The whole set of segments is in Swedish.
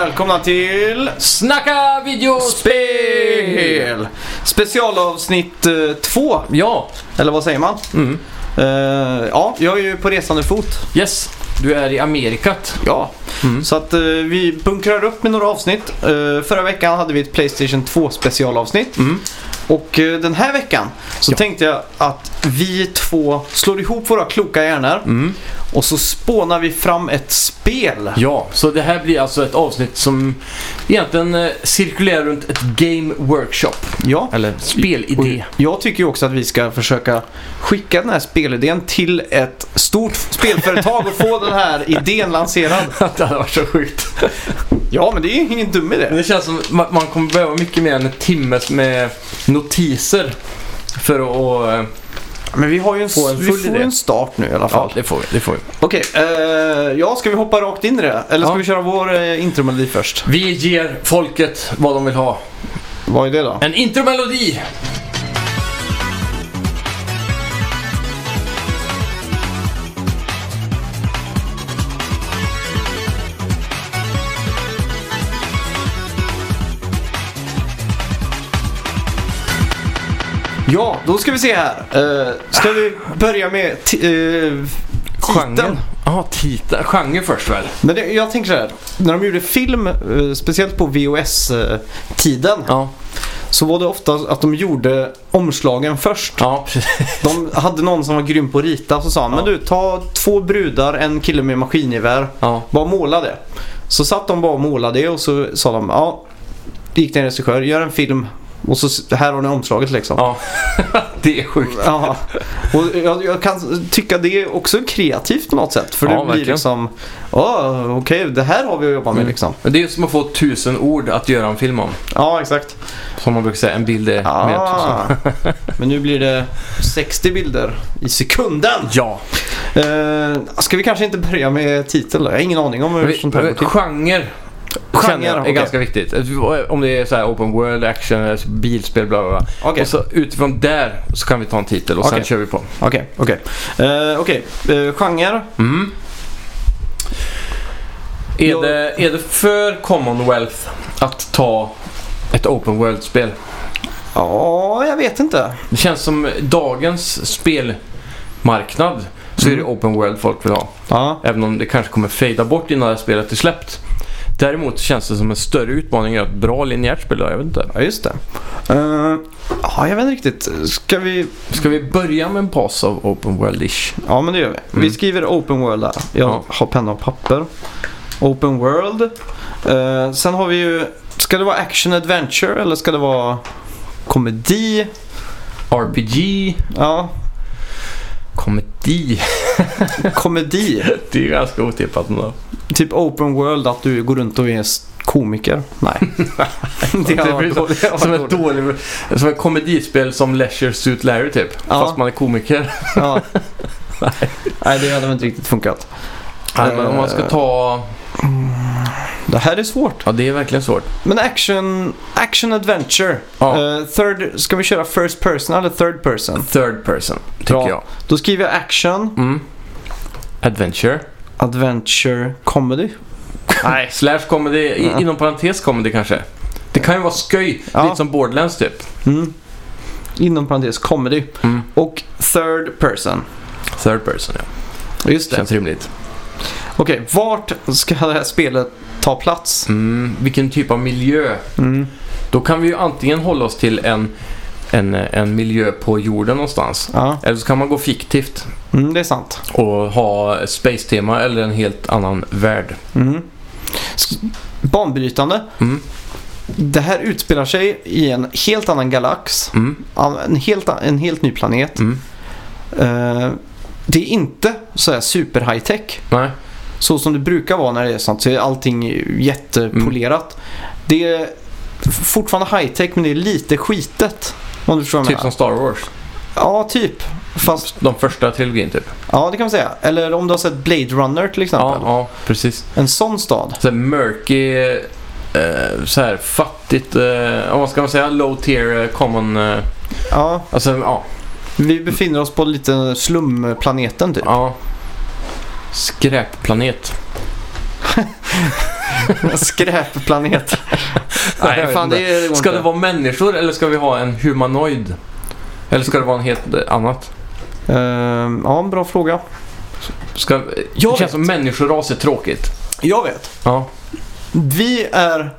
välkomna till Snacka videospel! Spel! Specialavsnitt 2, Ja, eller vad säger man? mm. Eh, ja, jag är ju på resande fot. yes. Du är i Amerikat. Ja, Mm. så att eh, vi bunkrar upp med några avsnitt. Eh, förra veckan hade vi ett Playstation 2 specialavsnitt. Mm. Och eh, den här veckan så Ja. tänkte jag att vi två slår ihop våra kloka hjärnor Mm. och så spånar vi fram ett spel. Ja, så det här blir alltså ett avsnitt som egentligen eh, cirkulerar runt ett game workshop. Ja. Eller spelidé. Jag tycker ju också att vi ska försöka skicka den här spelidén till ett stort spelföretag och få den här idén lanserad. det hade varit så sjukt. Ja, men det är ju ingen dum idé. Men det känns som man, man kommer behöva mycket mer än en timme med notiser för att... Men vi har ju en, Få en vi full får idé. en start nu i alla Ja, fall. det får vi. Det får vi. Okej, eh, ja, ska vi hoppa rakt in i det? Eller ska Ja. vi köra vår eh, intromelodi först? Vi ger folket vad de vill ha. Vad är det då? En intromelodi! Ja, då ska vi se här. Eh, ska vi börja med ti- eh, titeln? Genre. Ja, titeln. Genre först väl? Men det, jag tänker så här. När de gjorde film, eh, speciellt på VHS-tiden, Ja. så var det ofta att de gjorde omslagen först. Ja, precis. De hade någon som var grym på att rita så sa han, Ja. men du ta två brudar, en kille med maskingevär, Ja. bara måla det. Så satt de bara och målade det och så sa de, ja, gick till en regissör, gör en film och så här har ni omslaget liksom. Ja, det är sjukt. Ja, och jag, jag kan tycka det är också kreativt på något sätt. För Ja, det blir verkligen. liksom, ja okej det här har vi att jobba med Mm. liksom. Men det är som att få tusen ord att göra en film om. Ja, exakt. Som man brukar säga, en bild är mer än tusen. Ah, men nu blir det 60 bilder i sekunden. Ja. Eh, ska vi kanske inte börja med titel då? Jag har ingen aning om hur Vi- sånt här går till. Genre. Genre, är okej. ganska viktigt. Om det är så här open world, action, bilspel, bla bla bla. Okej, Och så utifrån där så kan vi ta en titel och sen Okej. kör vi på. okej, okej. Eh, okej, eh, genre? Mm. Är, Jag- det, är det för Commonwealth att ta ett open world-spel? Ja, jag vet inte. Det känns som dagens spelmarknad så är det Mm. open world folk vill ha. Ja, Även om det kanske kommer fejda bort innan det här spelet är släppt. Däremot känns det som en större utmaning att bra linjärt spel. Jag vet inte. ja just det. Eh, ja, jag vet inte riktigt. Ska vi... Ska vi börja med en pass av open world-ish? Ja, men det gör vi. Vi Mm. skriver open world där. Jag Ja. har penna och papper. Open world. Eh, sen har vi ju... Ska det vara action adventure eller ska det vara komedi? RPG? Ja, Komedi? komedi. Det är ganska otippat ändå. Typ open world, att du går runt och är komiker. Nej. det blir varit som, som ett dåligt, som ett komedispel som Leisure Suit Larry typ. Ja. Fast man är komiker. Ja. Nej, det hade väl inte riktigt funkat. Nej, men om man ska ta... Det här är svårt. Ja, det är verkligen svårt. Men action, action adventure. Ja. Eh, third, ska vi köra first person eller third person? Third person, tycker Bra. jag. Då skriver jag action, Mm. Adventure. Adventure, comedy. Nej. Slash comedy, i- inom parentes comedy kanske. Det kan ju vara sköj, Ja. lite som Borderlands typ. Mm. Inom parentes comedy. Mm. Och third person. Third person, ja. Just det. Känns rimligt. Okej, vart ska det här spelet ta plats? Mm. Vilken typ av miljö? Mm. Då kan vi ju antingen hålla oss till en, en, en miljö på jorden någonstans. Ja, Eller så kan man gå fiktivt mm, det är sant. och ha space-tema eller en helt annan värld. Mm. Banbrytande. Mm. Det här utspelar sig i en helt annan galax. Mm. En helt, en helt ny planet. Mm. Eh, det är inte så här super high tech. Nej. Så som det brukar vara när det är sånt. Så är allting jättepolerat. Det är fortfarande high tech men det är lite skitet. Om du förstår Typ som Star Wars. Ja, typ. Fast, De första trilogin typ. ja det kan man säga. Eller om du har sett Blade Runner till exempel. Ja, ja, precis. En sån stad. Så murky, eh, så här fattigt, eh, vad ska man säga, low tier eh, common, eh, Ja, alltså ja, vi befinner oss på lite slumplaneten typ. ja. Skräpplanet. Skräpplanet. Nej, fan det går Ska inte. det vara människor eller ska vi ha en humanoid? Eller ska det vara en helt annat? Ehm, ja, en bra fråga. Ska, det Jag känns vet. som människoras är tråkigt. Jag vet. Ja. Vi är...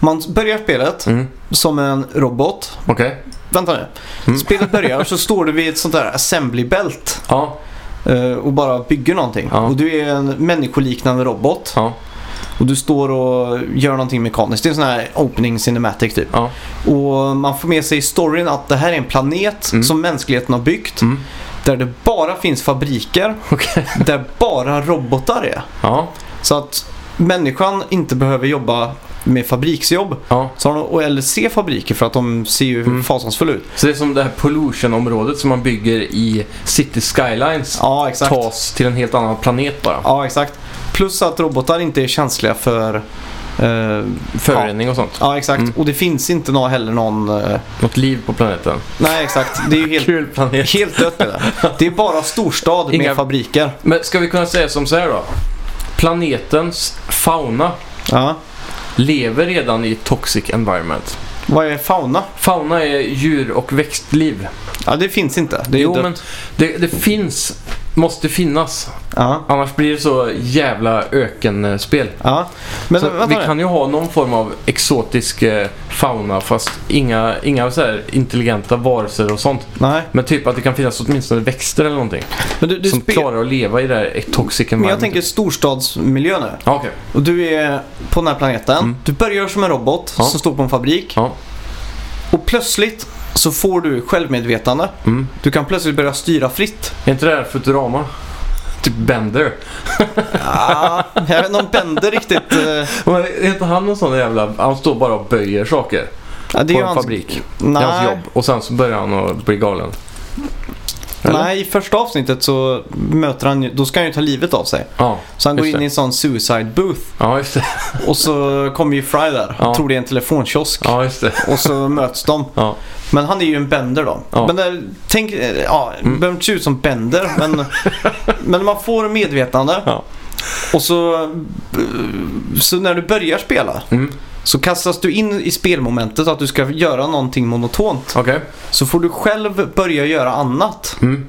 Man börjar spelet Mm. som en robot. Okej. Vänta nu. Mm. Spelet börjar så står du vid ett sånt där assembly belt Ja. eh, och bara bygger någonting. Ja. Och du är en människoliknande robot. Ja. Och du står och gör någonting mekaniskt. Det är en sån här opening cinematic typ. Ja. Och man får med sig i storyn att det här är en planet Mm. som mänskligheten har byggt. Mm. Där det bara finns fabriker. Okej. Där bara robotar är. Ja. Så att människan inte behöver jobba med fabriksjobb. Ja. Så har de, eller se fabriker för att de ser ju Mm. fasansfulla ut. Så det är som det här pollution-området som man bygger i City Skylines. Ja, exakt. Tas till en helt annan planet bara. Ja, exakt. Plus att robotar inte är känsliga för... eh, Förorening och sånt. ja, exakt. Mm. Och det finns inte nå heller någon... eh, Något liv på planeten. nej, exakt. Det är ju helt, Kul planet. helt dött det. Det är bara storstad Inga- med fabriker. Men ska vi kunna säga som så här då? Planetens fauna Ja. lever redan i toxic environment. Vad är fauna? Fauna är djur och växtliv. Ja, det finns inte. Det är jo, dött. men det, det finns, måste finnas. Ja. Annars blir det så jävla ökenspel. Ja. Men så vi kan ju ha någon form av exotisk eh, fauna fast inga, inga så intelligenta varelser och sånt. Nej. Men typ att det kan finnas åtminstone växter eller någonting. Men du, du som klarar att leva i det här toxic Men environment. jag tänker storstadsmiljö nu. Ja, okej. Och du är på den här planeten. Mm. Du börjar som en robot Ja. som står på en fabrik. Och plötsligt så får du självmedvetande. Mm. Du kan plötsligt börja styra fritt. Är inte det här Futurama? Typ Bender. Ja, jag vet inte om Bender riktigt... eh, Men är inte han någon sån jävla... Han står bara och böjer saker Ja, på en hans... fabrik. Det är hans Nej, jobb. Och sen så börjar han att bli galen. Eller? nej, i första avsnittet så möter han. Då ska han ju ta livet av sig. Ja, Så han går in det. i en sån suicide booth. ja just det. Och så kommer ju Fry där. Ja. Tror det är en telefonkiosk. Ja, just det. Och så möts de. Men han är ju en Bender då. Ja. Men där, tänk, eh, ja, Mm. behöver inte se ut som Bender. Men, men man får medvetande. Ja. Och så, eh, så när du börjar spela Mm. så kastas du in i spelmomentet att du ska göra någonting monotont. Okej. Så får du själv börja göra annat. Mm.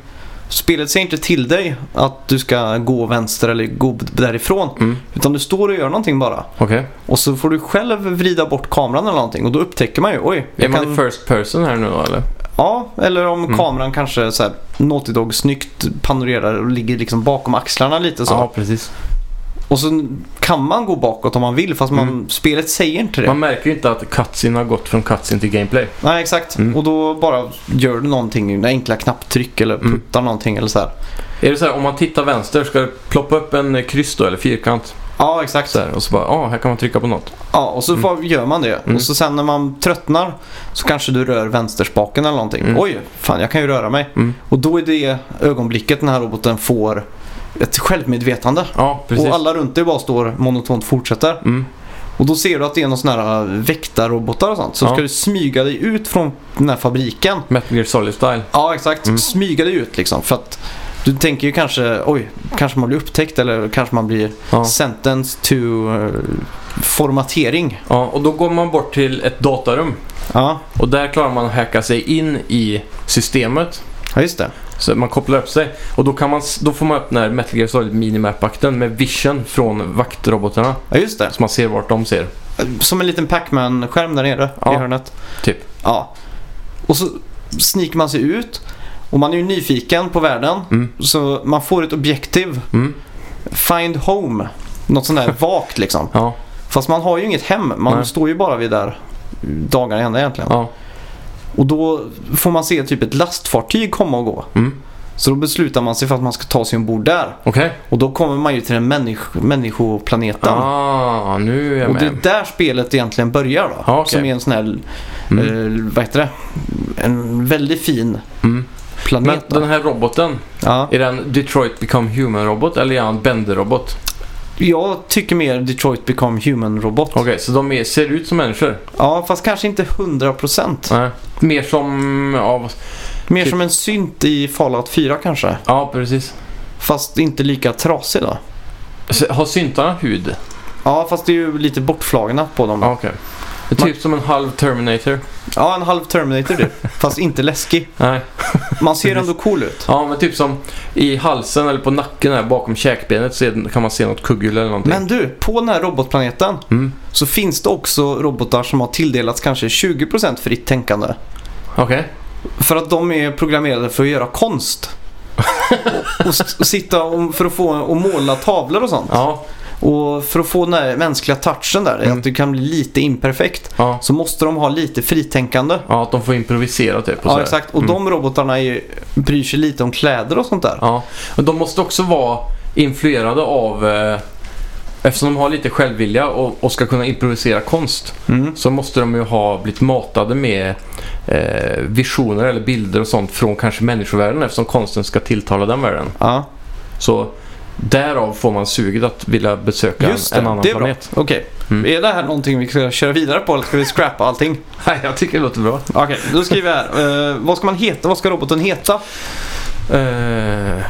Spelet säger inte till dig att du ska gå vänster eller gå därifrån. Mm. Utan du står och gör någonting bara. Okej. Och så får du själv vrida bort kameran eller någonting. Och då upptäcker man ju, oj. Är man kan... i first person här nu eller? Ja, eller om Mm. kameran kanske så här, Naughty Dog snyggt panorerar och ligger liksom bakom axlarna lite så. Ja, precis. Och så kan man gå bakåt om man vill fast man, Mm. spelet säger inte det. Man märker ju inte att cutscene har gått från cutscene till gameplay. Nej, exakt. Mm. Och då bara gör du någonting, enkla knapptryck eller Mm. puttar någonting eller så här. Är det så här, om man tittar vänster, ska det ploppa upp en eh, kryss då, eller fyrkant? Ja, exakt. Här, och så bara, ja, här kan man trycka på något. Ja, och så Mm. gör man det. Mm. Och så sen när man tröttnar så kanske du rör vänsterspaken eller någonting. Mm. Oj, fan jag kan ju röra mig. Mm. Och då är det ögonblicket den här roboten får ett självmedvetande. Ja, precis. Och alla runt dig bara står monotont fortsätter. Mm. Och då ser du att det är någon sån här väktarrobotar och sånt. Så Ja. ska du smyga dig ut från den här fabriken. Metal Gear Solid Style. Ja, exakt. Mm. Smyga dig ut liksom. För att du tänker ju kanske, oj, kanske man blir upptäckt eller kanske man blir Ja. sentenced to eh, formatering. ja, och då går man bort till ett datarum. Ja, Och där klarar man att hacka sig in i systemet. ja just det. Så man kopplar upp sig. Och då, kan man, då får man upp den här Metal Gear Solid Minimap-akten med vision från vaktrobotarna. Ja, just det. Så man ser vart de ser. Som en liten Pac-Man-skärm där nere Ja. i hörnet. Typ. Ja. Och så sniker man sig ut. Och man är ju nyfiken på världen. Mm. Så man får ett objektiv. Mm. Find home. Något sånt där vagt liksom. Ja. Fast man har ju inget hem. Man Nej. står ju bara vid där dagarna ända egentligen. Ja. Och då får man se typ ett lastfartyg komma och gå. Mm. Så då beslutar man sig för att man ska ta sig ombord där. Okej. Och då kommer man ju till den människ- människoplaneten. Ah, nu är jag och det är där spelet egentligen börjar då. Ja, okej. Som är en sån här, Mm. eh, vad heter det? En väldigt fin Mm. planet. Men då. den här roboten, Ja. är den Detroit Become Human-robot eller är han Bender-robot? Jag tycker mer Detroit Become Human-robot. Okej, så de är, ser ut som människor? Ja, fast kanske inte 100%. Nej. Mer som av... Mer Typ- som en synt i Fallout 4 kanske. Ja, precis. Fast inte lika trasig då. Så Har syntarna hud? Ja, fast det är ju lite bortflagna på dem. Ja, okej. Det är Man- typ som en halv Terminator. Ja, en halv Terminator du. Fast inte läskig. Nej. Man ser ändå cool ut. Ja, men typ som i halsen eller på nacken här bakom käkbenet så kan man se något kugghjul eller någonting. Men du, på den här robotplaneten Mm. så finns det också robotar som har tilldelats kanske 20% fritt tänkande. Okej. För att de är programmerade för att göra konst. och, och sitta och, för att få och måla tavlor och sånt. Ja. Och för att få den här mänskliga touchen där, Mm. att det kan bli lite imperfekt, Ja. så måste de ha lite fritänkande. ja, att de får improvisera typ. och Ja, exakt. Och Mm. de robotarna är, ju- bryr sig lite om kläder och sånt där. Ja, och de måste också vara influerade av... Eh, eftersom de har lite självvilja och, och ska kunna improvisera konst Mm. så måste de ju ha blivit matade med eh, visioner eller bilder och sånt från kanske människovärlden eftersom konsten ska tilltala den världen. Ja, Så därav får man suget att vilja besöka just en, en det. annan Det är bra. planet. Okej. Mm. Är det här någonting vi ska köra vidare på eller ska vi scrappa allting? Nej, jag tycker det låter bra. Okej, då skriver jag här. Eh, vad ska man heta? Vad ska roboten heta? Eh,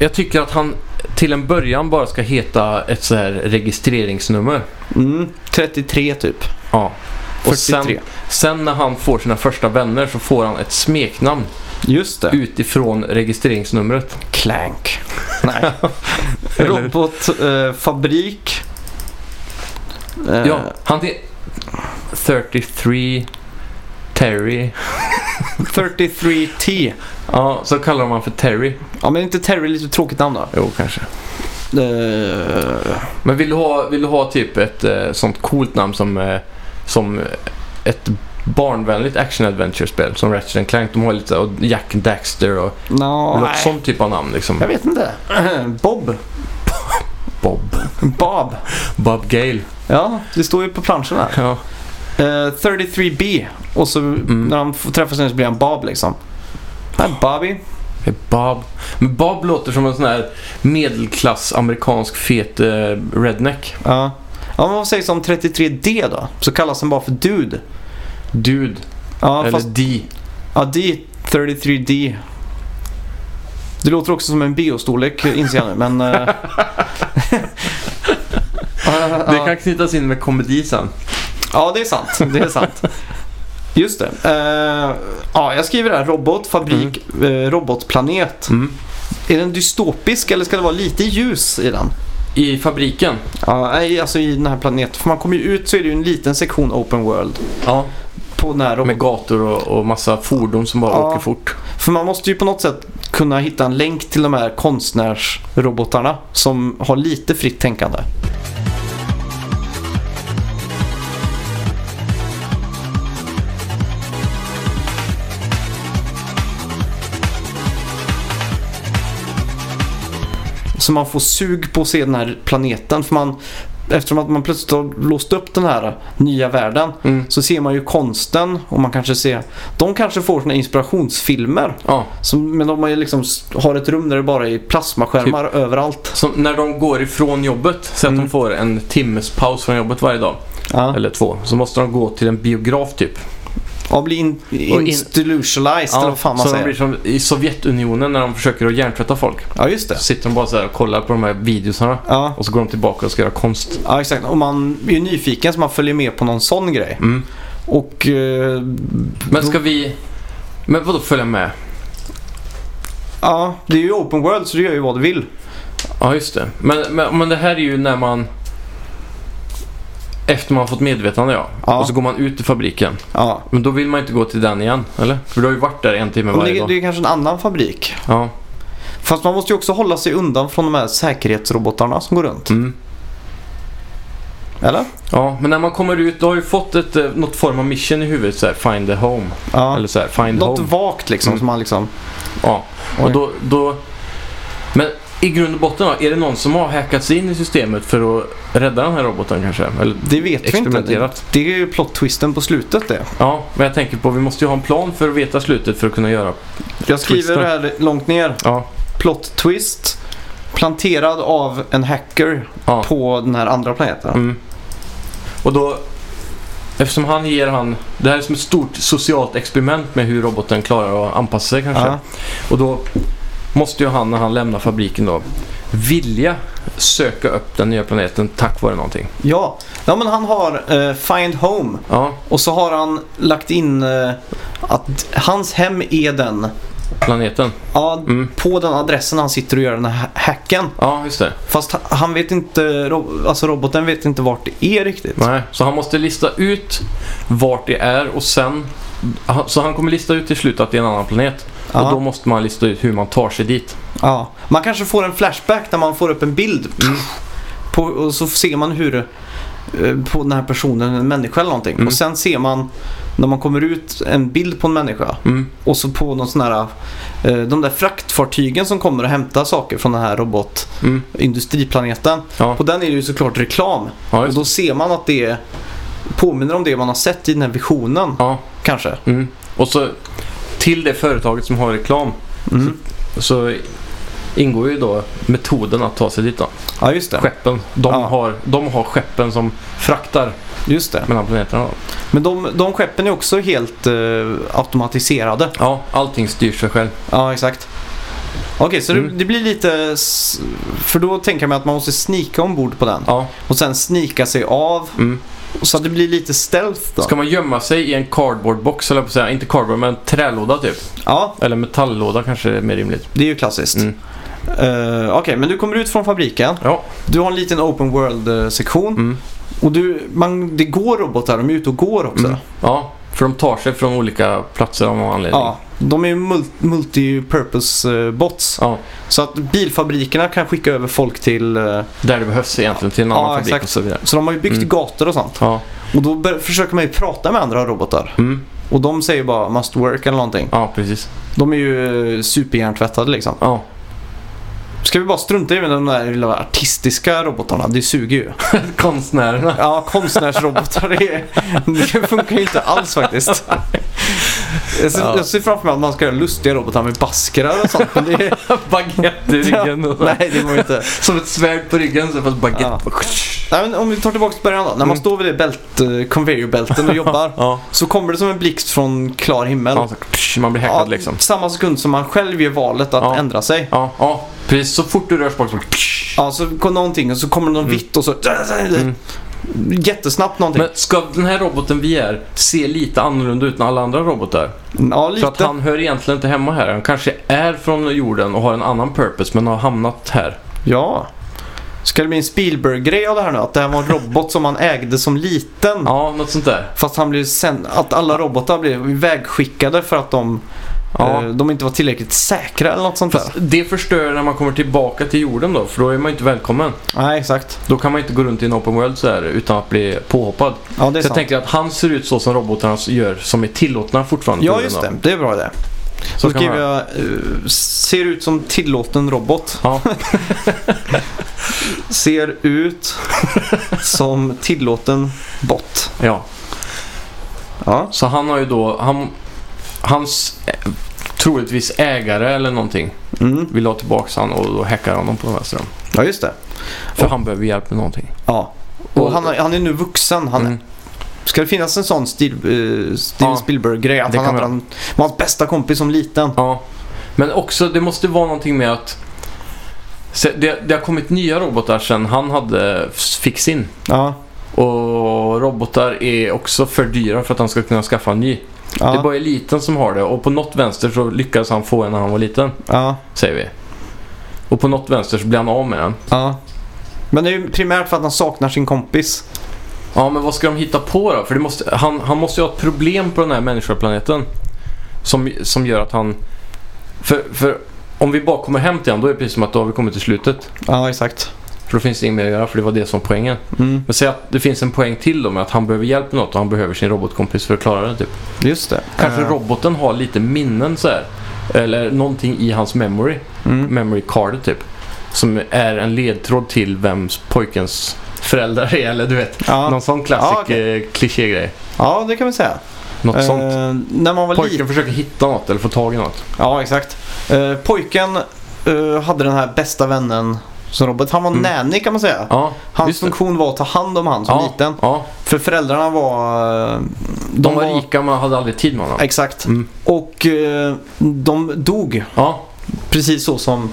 jag tycker att han till en början bara ska heta ett så här registreringsnummer. Mm, 33 typ. Ja. Och sen, 43. sen när han får sina första vänner så får han ett smeknamn Just det. utifrån registreringsnumret. Clank. Nej. Robotfabrik. Eh, Ja, han är 33 Terry. 33T. Ja, så kallar de han för Terry. Ja, men inte Terry lite tråkigt namn då? Jo, kanske. Eh, Men vill du ha, vill du ha typ ett eh, sånt coolt namn som, eh, som ett barnvänligt action-adventure-spel som Ratchet Clank. De har lite och Jack Daxter och no, något nej. sånt typ av namn liksom. Jag vet inte. Bob. Bob. Bob. Bob Gale. Ja, det står ju på planschen här. Ja. Eh, 33B. Och så när han får träffa sig så blir han Bob liksom. Hi Bobby. Bob. Men Bob låter som en sån här medelklass amerikansk fet eh, redneck. Ja. Ja, men vad sägs om 33D då? Så kallas han bara för Dude. Dude. Ja, Eller fast D. ja, D, 33D. Det låter också som en biostorlek inser jag nu, men... eh, Det kan knytas in med komedi sen. Ja, det är sant. Det är sant. Just det. Eh, ja, jag skriver här robot, fabrik, eh, robotplanet. Mm. Är den dystopisk eller ska det vara lite ljus i den? I fabriken. Ja, alltså i den här planeten. För man kommer ju ut så är det ju en liten sektion open world. Ja. På robot- Med gator och, och massa fordon som bara Ja. åker fort. För man måste ju på något sätt kunna hitta en länk till de här konstnärsrobotarna som har lite fritt tänkande. Så man får sug på att se den här planeten. För man, eftersom att man plötsligt har låst upp den här nya världen Mm. så ser man ju konsten och man kanske ser... De kanske får såna inspirationsfilmer. Ja. Som, men de har ju liksom, har ett rum där det bara är plasmaskärmar överallt. Som när de går ifrån jobbet, så att Mm. de får en timmes paus från jobbet varje dag. Ja. Eller två. Så måste de gå till en biograf typ. Och bli in, in- institutionalized eller vad fan man säger. blir som i Sovjetunionen när de försöker att hjärntvätta folk. Ja, just det. Så sitter de bara så och kollar på de här videosarna. Ja. Och så går de tillbaka och ska göra konst. ja, exakt. Och man är ju nyfiken så man följer med på någon sån grej. Mm. Och... Eh, Men ska vi... Men vadå följa med? Ja, det är ju open world så du gör ju vad du vill. Ja, just det. Men, men, men det här är ju när man... Efter man fått medvetande ja. Ja. Och så går man ut i fabriken. Ja. Men då vill man inte gå till den igen, eller? För du har ju varit där en timme varje det, dag. det är kanske en annan fabrik. Ja. Fast man måste ju också hålla sig undan från de här säkerhetsrobotarna som går runt. Mm. Eller? Ja, men när man kommer ut, du har ju fått ett, eh, något form av mission i huvudet så här, find the home. Ja. Eller så här, find Något home. vagt liksom Mm. som man liksom... Ja, Oj. och då, då... Men i grund och botten då, är det någon som har hackat sig in i systemet för att rädda den här roboten kanske? Eller, Det vet vi inte. Det, det är ju plot-twisten på slutet det. ja, men jag tänker på vi måste ju ha en plan för att veta slutet för att kunna göra... Jag skriver Twisten. det här långt ner. Ja, Plot twist. Planterad av en hacker ja. på den här andra planeten. Mm. Och då... Eftersom han ger han... Det här är som ett stort socialt experiment med hur roboten klarar att anpassa sig kanske. Ja. Och då måste ju han när han lämnar fabriken då vilja söka upp den nya planeten tack vare någonting. Ja, ja men han har eh, Find Home. Ja, Och så har han lagt in eh, att hans hem är den. planeten. Ja, Mm. på den adressen han sitter och gör den här hacken. Ja, just det. Fast ha- han vet inte, alltså roboten vet inte vart det är riktigt. Nej, så han måste lista ut vart det är och sen... Så han kommer lista ut till slut att det är en annan planet. Ja. Och då måste man lista ut hur man tar sig dit. Ja. Man kanske får en flashback där man får upp en bild. Mm. På, och så ser man hur eh, på den här personen, en människa eller någonting. Mm. Och sen ser man när man kommer ut en bild på en människa. Mm. Och så på någon sån här, eh, de där fraktfartygen som kommer och hämtar saker från den här robot Mm. Ja. På den är det ju såklart reklam. Ja, Och då ser man att det påminner om det man har sett i den här visionen. ja. Kanske. Mm. Och så till det företaget som har reklam Mm. så ingår ju då metoden att ta sig dit då. Ja, just det. Skeppen. De, Ja. har, de har skeppen som fraktar Just det. mellan planeterna. Då. Men de, de skeppen är också helt eh, automatiserade. Ja, allting styrs sig själv. Ja, exakt. Okej, så Mm. det, det blir lite... För då tänker jag mig att man måste snika ombord på den. Ja. Och sen snika sig av. Mm. Så att det blir lite stealth då. Ska man gömma sig i en cardboardbox eller på säga, inte cardboard men trälåda typ. Ja, Eller metalllåda kanske är mer rimligt. det är ju klassiskt. Mm. Eh, Okej, men du kommer ut från fabriken. Ja. Du har en liten open world-sektion. Mm. Och du, man, det går robotar, de är ute och går också. Mm. Ja, för de tar sig från olika platser av någon anledning. Ja, de är ju mul- multi-purpose eh, bots. Ja, Så att bilfabrikerna kan skicka över folk till... eh, där det behövs egentligen till en Ja, annan fabrik exakt. och så vidare. Så de har ju byggt Mm. gator och sånt. Ja. Och då försöker man ju prata med andra robotar. Mm. Och de säger bara must work eller någonting. ja, precis. De är ju eh, superhjärntvättade liksom. Ja. Ska vi bara strunta i de där lilla artistiska robotarna? Det suger ju. Konstnärerna. Ja, konstnärsrobotar det, det funkar ju inte alls faktiskt. Jag ser, Ja. jag ser framför mig att man ska göra lustiga robotar med baskrar och sånt. Men det, Baguette i ryggen. Och nej, det ju inte. Som ett svärd på ryggen så fast baguette. Ja. Ja. Nej, men om vi tar tillbaka till början då. När man Mm. står vid det bält, conveyor-bälten och jobbar. Ja. Så kommer det som en blixt från klar himmel. Ja, man blir hackad liksom. Samma sekund som man själv gör valet att Ja. ändra sig. Ja, ja, precis. Så fort du rör spaken så... Ja, så kommer någonting och så kommer det något Mm. vitt och så... Mm. Jättesnabbt någonting. Men ska den här roboten vi är se lite annorlunda ut än alla andra robotar? ja, lite. Så att han hör egentligen inte hemma här. Han kanske är från jorden och har en annan purpose men har hamnat här. Ja. Ska det bli en Spielberg-grej av det här nu? Att det här var en robot som han ägde som liten. Ja, något sånt där. Fast han blev sen... Att alla robotar blev ivägskickade för att de, Ja. eh, de inte var tillräckligt säkra eller något sånt där. Det förstör när man kommer tillbaka till jorden då, för då är man inte välkommen. Nej, exakt. Då kan man inte gå runt i en open world så här utan att bli påhoppad. Ja, det är Så jag sant. tänker att han ser ut så som robotarna gör, som är tillåtna fortfarande. Ja, just då. det. Det är bra idé. Så kan skriver jag eh, ser ut som tillåten robot. Ja, Ser ut som tillåten bot. ja. Ja. Så han har ju då, han, hans eh, troligtvis ägare eller någonting Mm. vill ha tillbaka han och då hackar honom på vänster. ja, just det. För Och- han behöver hjälp med någonting. Ja. Och Och- han, han är nu vuxen. Han, Mm. Ska det finnas en sån Steve, eh, Steven Ja, Spielberg-grej? Att han hade en, var hans bästa kompis som liten? Ja, men också det måste vara någonting med att det, det har kommit nya robotar sen han hade fick sin. Ja. Och robotar är också för dyra för att han ska kunna skaffa en ny. Det är Ja. bara eliten som har det och på något vänster så lyckades han få en när han var liten, ja. säger vi. Och på något vänster så blir han av med den. ja. Men det är ju primärt för att han saknar sin kompis. Ja, men vad ska de hitta på då? För det måste, han, han måste ju ha ett problem på den här människoplaneten. Som, som gör att han... För, för om vi bara kommer hem till honom, då är det precis som att då har vi kommit till slutet. Ja, exakt. För då finns det inget mer att göra, för det var det som poängen. Mm. Men säg att det finns en poäng till då med att han behöver hjälp med något och han behöver sin robotkompis för att klara det typ. Just det. Kanske Eh, roboten har lite minnen så här. Eller någonting i hans memory. Mm. Memory card typ. Som är en ledtråd till vems pojkens föräldrar är. Eller du vet. Ja. Någon sån klassisk Ja, okej. eh, klichégrej. ja, det kan vi säga. Något Eh, sånt. när man var Pojken försöker hitta något eller få tag i något. Ja, exakt. Eh, pojken eh, hade den här bästa vännen som robot. Han var Mm. nanny kan man säga. Ja, Hans funktion var att ta hand om han som ja, liten. Ja, För föräldrarna var... eh, de, var rika men hade aldrig tid med honom. Exakt. Mm. Och eh, de dog precis så som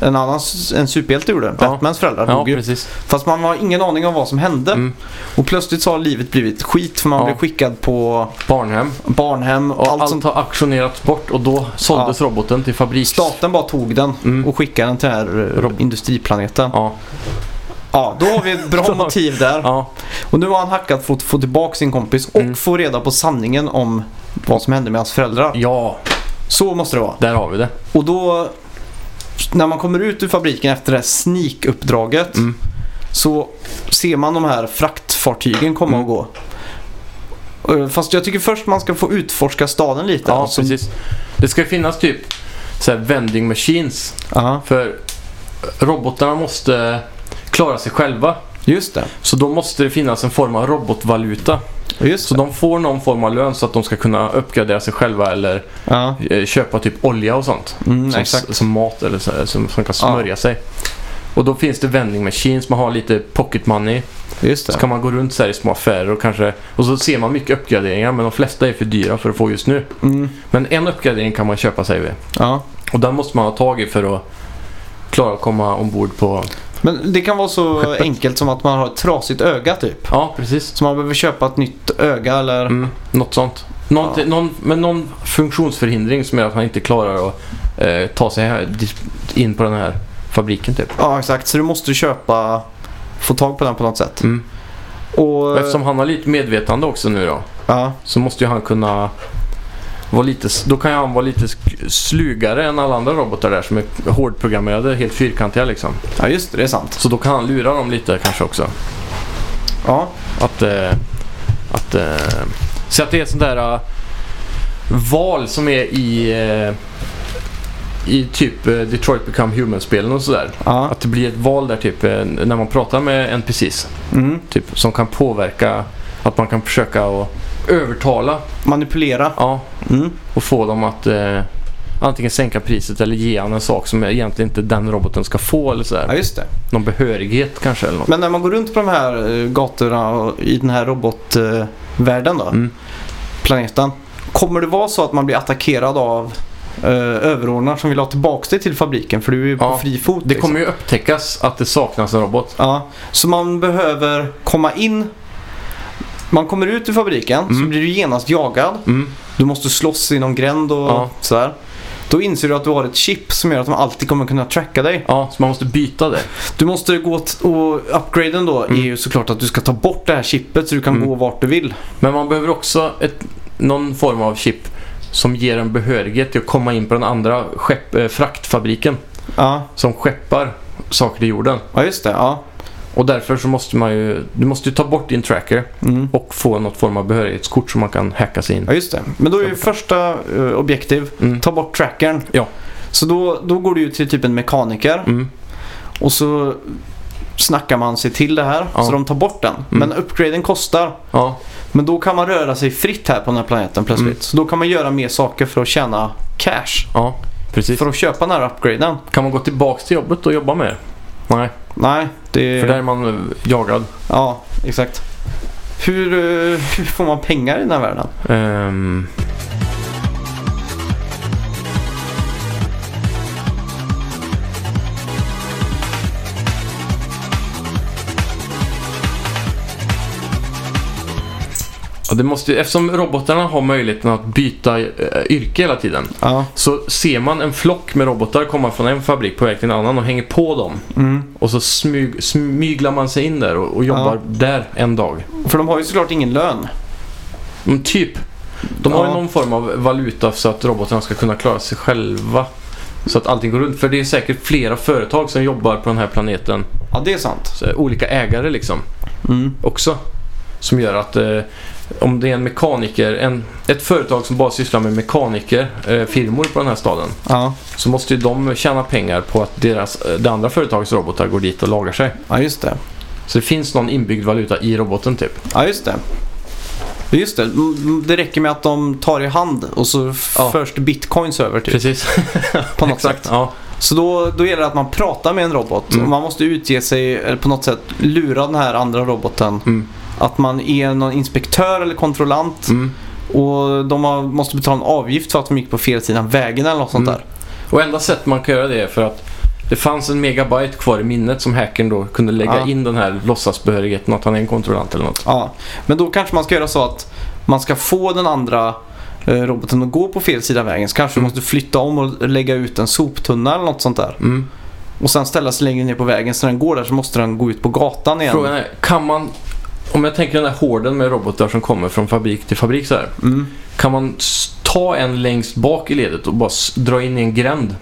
en annan en superhjälte gjorde. Batmans föräldrar Ja, dog ju. precis. Fast man har ingen aning om vad som hände. Mm. Och plötsligt så har livet blivit skit för man Ja. blev skickad på Barnhem. barnhem och Och allt allt sånt. har auktionerats bort och då såldes roboten till fabriks... Staten bara tog den Mm. och skickade den till den här eh, Rob- industriplaneten. Ja. Ja, då har vi ett bra motiv där. ja, Och nu har han hackat för att få tillbaka sin kompis och Mm. få reda på sanningen om vad som hände med hans föräldrar. ja, Så måste det vara. där har vi det. Och då, när man kommer ut ur fabriken efter det här sneak-uppdraget Mm. så ser man de här fraktfartygen komma Mm. och gå. Eh, Fast jag tycker först man ska få utforska staden lite. Ja, Alltså, precis. Det ska finnas typ så här vending machines. Ja, För robotarna måste klara sig själva. just det. Så då måste det finnas en form av robotvaluta. Just Så det. de får någon form av lön så att de ska kunna uppgradera sig själva eller Ja, eh, köpa typ olja och sånt. mm, som, exakt. som mat eller så, som, som kan smörja sig. Och då finns det vending machines, man har lite pocket money. Just det. Så kan man gå runt så i små affärer och kanske... Och så ser man mycket uppgraderingar men de flesta är för dyra för att få just nu. Mm, Men en uppgradering kan man köpa sig vid. ja. Och den måste man ha tag i för att klara att komma ombord på... Men det kan vara så Skeppet. enkelt som att man har ett trasigt öga typ. Ja, precis. Så man behöver köpa ett nytt öga eller... Mm, något sånt. Någon, Ja. någon, men någon funktionsförhindring som gör att han inte klarar att eh, ta sig här, in på den här fabriken typ. Ja, exakt. Så du måste köpa... Få tag på den på något sätt. Mm. Och... Och eftersom han har lite medvetande också nu då. Ja, Så måste ju han kunna vara lite, då kan han vara lite slugare än alla andra robotar där som är hårdprogrammerade, helt fyrkantiga liksom. ja, just det. Det är sant. Så då kan han lura dem lite kanske också. Ja, Att, eh, att eh, så att det är sånt där eh, val som är i eh, i typ eh, Detroit Become Human-spelen och sådär. ja. Att det blir ett val där typ när man pratar med NPCs. Mm. Typ som kan påverka att man kan försöka att övertala Manipulera. ja, Mm. och få dem att eh, antingen sänka priset eller ge han en sak som egentligen inte den roboten ska få eller sådär. Ja, just det. Någon behörighet kanske eller något. Men när man går runt på de här eh, gatorna i den här robotvärlden då, Mm. planeten. Kommer det vara så att man blir attackerad av eh, överordnade som vill ha tillbaka dig till fabriken för du är ju på Ja, fri fot? Det liksom. kommer ju upptäckas att det saknas en robot. Ja, så man behöver komma in. Man kommer ut ur fabriken så Mm. blir du genast jagad. Mm. Du måste slåss i någon gränd och Ja. sådär. Då inser du att du har ett chip som gör att de alltid kommer kunna tracka dig. Ja, så man måste byta det. Du måste gå och upgraden då Mm. är ju såklart att du ska ta bort det här chippet så du kan Mm. gå vart du vill. Men man behöver också ett, någon form av chip som ger en behörighet till att komma in på den andra skepp, eh, fraktfabriken Ja, som skeppar saker till jorden. ja just det. Ja. Och därför så måste man ju, du måste ju ta bort din tracker Mm. och få något form av behörighetskort som man kan hacka sig in. ja, just det. Men då är ju första eh, objektiv, Mm. ta bort trackern. Ja. Så då, då går du ju till typ en mekaniker Mm. och så snackar man sig till det här Ja. så de tar bort den. Mm. Men upgraden kostar. Ja, Men då kan man röra sig fritt här på den här planeten plötsligt. Mm. Så då kan man göra mer saker för att tjäna cash. ja, precis. För att köpa den här upgraden. Kan man gå tillbaks till jobbet och jobba mer? Nej, Nej, det... för där är man eh, jagad. Ja, exakt. Hur, eh, hur får man pengar i den här världen? Ehm, Ja, det måste, eftersom robotarna har möjligheten att byta eh, yrke hela tiden Ja. så ser man en flock med robotar komma från en fabrik på väg till en annan och hänger på dem. Mm. Och så smyg, smyglar man sig in där och, och jobbar Ja. där en dag. För de har ju såklart ingen lön. Men typ. De har ju någon form av valuta så att robotarna ska kunna klara sig själva. Så att allting går runt. För det är säkert flera företag som jobbar på den här planeten. Ja, det är sant. Så, olika ägare liksom Mm. också. Som gör att eh, om det är en mekaniker, en, ett företag som bara sysslar med mekaniker, eh, på den här staden. Ja. Så måste ju de tjäna pengar på att deras, eh, det andra företagets robotar går dit och lagar sig. ja, just det. Så det finns någon inbyggd valuta i roboten typ. Ja, just det. Just det. Mm, Det räcker med att de tar i hand och så Ja. förs det bitcoins över typ. Precis. På något Exakt. sätt. Ja. Så då, då gäller det att man pratar med en robot. Mm. Man måste utge sig, eller på något sätt lura den här andra roboten. Mm. Att man är någon inspektör eller kontrollant. Mm. Och de har, måste betala en avgift för att de gick på fel sidan vägen eller något sånt Mm. där. Och enda sätt man kan göra det är för att det fanns en megabyte kvar i minnet som hackern då kunde lägga Ja. in den här låtsasbehörigheten att han är en kontrollant eller något. Ja, men då kanske man ska göra så att man ska få den andra eh, roboten att gå på fel sida vägen. Så kanske Mm. du måste flytta om och lägga ut en soptunna eller något sånt där. Mm. Och sen ställa sig längre ner på vägen. Så när den går där så måste den gå ut på gatan igen. Frågan är, kan man... Om jag tänker den här horden med robotar som kommer från fabrik till fabrik så här. Mm. Kan man ta en längst bak i ledet och bara dra in i en gränd?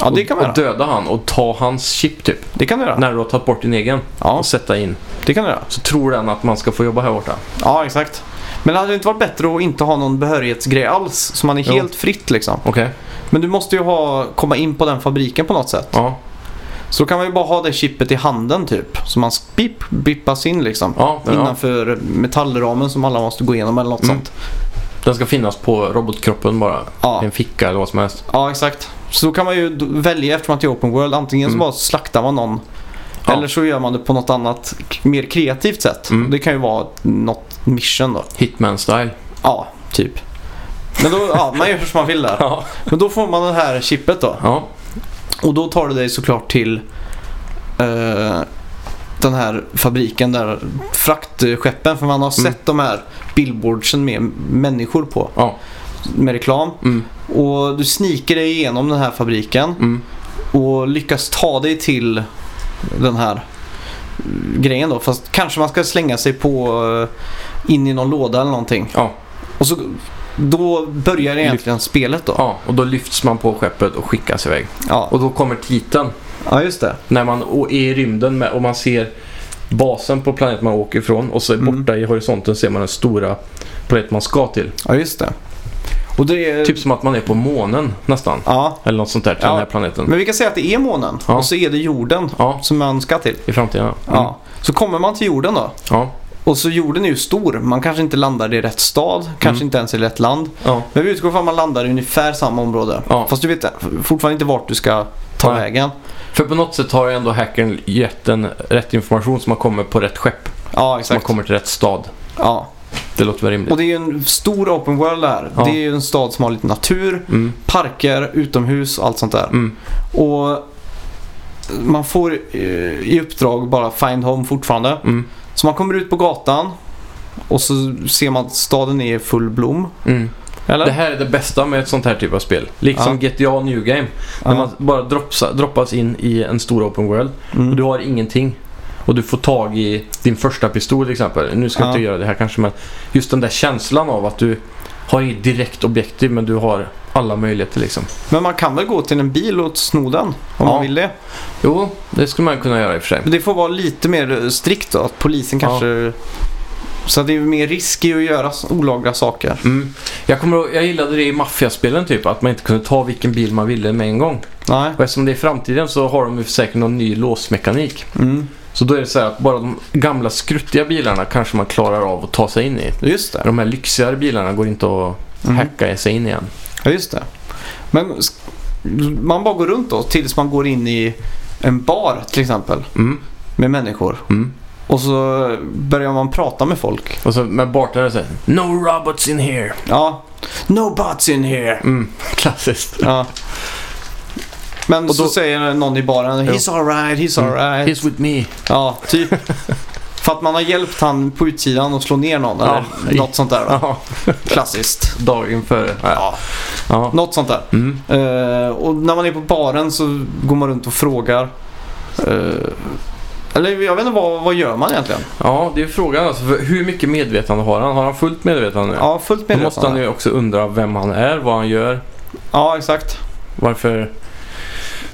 Ja, det kan man och, och döda han och ta hans chip typ. Det kan du göra. När du har tagit bort din egen. Ja, Och sätta in. det kan du göra. Så tror den att man ska få jobba här borta. Ja, exakt. Men det hade inte varit bättre att inte ha någon behörighetsgrej alls? Så man är Jo. helt fritt liksom. Okej. Men du måste ju ha, komma in på den fabriken på något sätt. Ja. Så kan man ju bara ha det chippet i handen typ. Så man bip, bippas in liksom. Ja, ja. Innanför metallramen som alla måste gå igenom eller något Mm. sånt. Den ska finnas på robotkroppen bara. Ja. I en ficka eller vad som helst. ja, exakt. Så då kan man ju välja eftersom att det är open world. Antingen så Mm. bara slaktar man någon. Ja. Eller så gör man det på något annat, mer kreativt sätt. Mm. Det kan ju vara något mission då. Hitman-style. Ja, typ. Men då, ja, man gör som man vill där. Ja. Men då får man det här chippet då. Ja. Och då tar du dig såklart till eh, den här fabriken där fraktskeppen. För man har Mm. sett de här billboardsen med människor på. Ja. Med reklam. Mm. Och du sniker dig igenom den här fabriken. Mm. Och lyckas ta dig till den här mm, grejen då. Fast kanske man ska slänga sig på eh, in i någon låda eller någonting. Ja. Och så då börjar egentligen spelet då. ja. Och då lyfts man på skeppet och skickas iväg. Ja, Och då kommer titeln. ja just det. När man är i rymden med, och man ser basen på planeten man åker ifrån. Och så Mm. borta i horisonten ser man den stora planeten man ska till. Ja just det. Och det är... Typ som att man är på månen nästan. Ja, Eller något sånt där till Ja. den här planeten. men vi kan säga att det är månen. Ja. Och så är det jorden som man ska till. i framtiden. ja. Mm. Ja. Så kommer man till jorden då. Ja. Och så jorden är ju stor. Man kanske inte landar i rätt stad. Kanske Mm. inte ens i rätt land. Ja. Men vi utgår från att man landar i ungefär samma område. Ja. Fast du vet fortfarande inte vart du ska ta Nej. vägen. För på något sätt har ju ändå hackern gett den rätt information så man kommer på rätt skepp. Ja, Så man exakt. kommer till rätt stad. Ja. Det låter väl rimligt. Och det är ju en stor open world där. Ja. Det är ju en stad som har lite natur, Mm. parker, utomhus och allt sånt där. Mm. Och man får eh, i uppdrag bara find home fortfarande. Mm. Så man kommer ut på gatan och så ser man att staden är i full blom. Mm. Det här är det bästa med ett sånt här typ av spel. Liksom GTA New Game. Ja. När man bara dropsa, droppas in i en stor open world. Mm. Och du har ingenting. Och du får tag i din första pistol till exempel. Nu ska jag Ja. inte göra det här kanske men just den där känslan av att du har inget direkt objektiv men du har alla möjligheter liksom. Men man kan väl gå till en bil och sno den om Ja. man vill det. Jo, det skulle man kunna göra i och för sig. Men det får vara lite mer strikt då. Att polisen Ja. kanske... Så att det är mer risk i att göra olagliga saker. Mm. Jag, kommer jag gillade det i maffiaspelen typ, att man inte kunde ta vilken bil man ville med en gång. Nej. Och eftersom det är framtiden så har de säkert någon ny låsmekanik. Mm. Så då är det så här att bara de gamla skruttiga bilarna kanske man klarar av att ta sig in i. Just det. De här lyxigare bilarna går inte att Mm. hacka sig in igen. Ja, just det. Men man bara går runt då tills man går in i en bar till exempel. Mm. Med människor. Mm. Och så börjar man prata med folk. Och så med bartendern säger No robots in here. Ja. No butts in here. Mm. Klassiskt. Ja. Men Och så då- säger någon i baren. He's alright, he's Mm. alright. He's with me. Ja, typ. För att man har hjälpt han på utsidan och slå ner någon. Eller Ja. något sånt där. Ja, Klassiskt. dagen före. Ja. Ja. Något sånt där. Mm. Eh, och när man är på baren så går man runt och frågar. Eh, eller jag vet inte, vad, vad gör man egentligen? ja, det är frågan alltså. Hur mycket medvetande har han? Har han fullt medvetande nu? Ja, fullt Då medveten. måste han ju också undra vem han är, vad han gör, Ja, exakt. varför...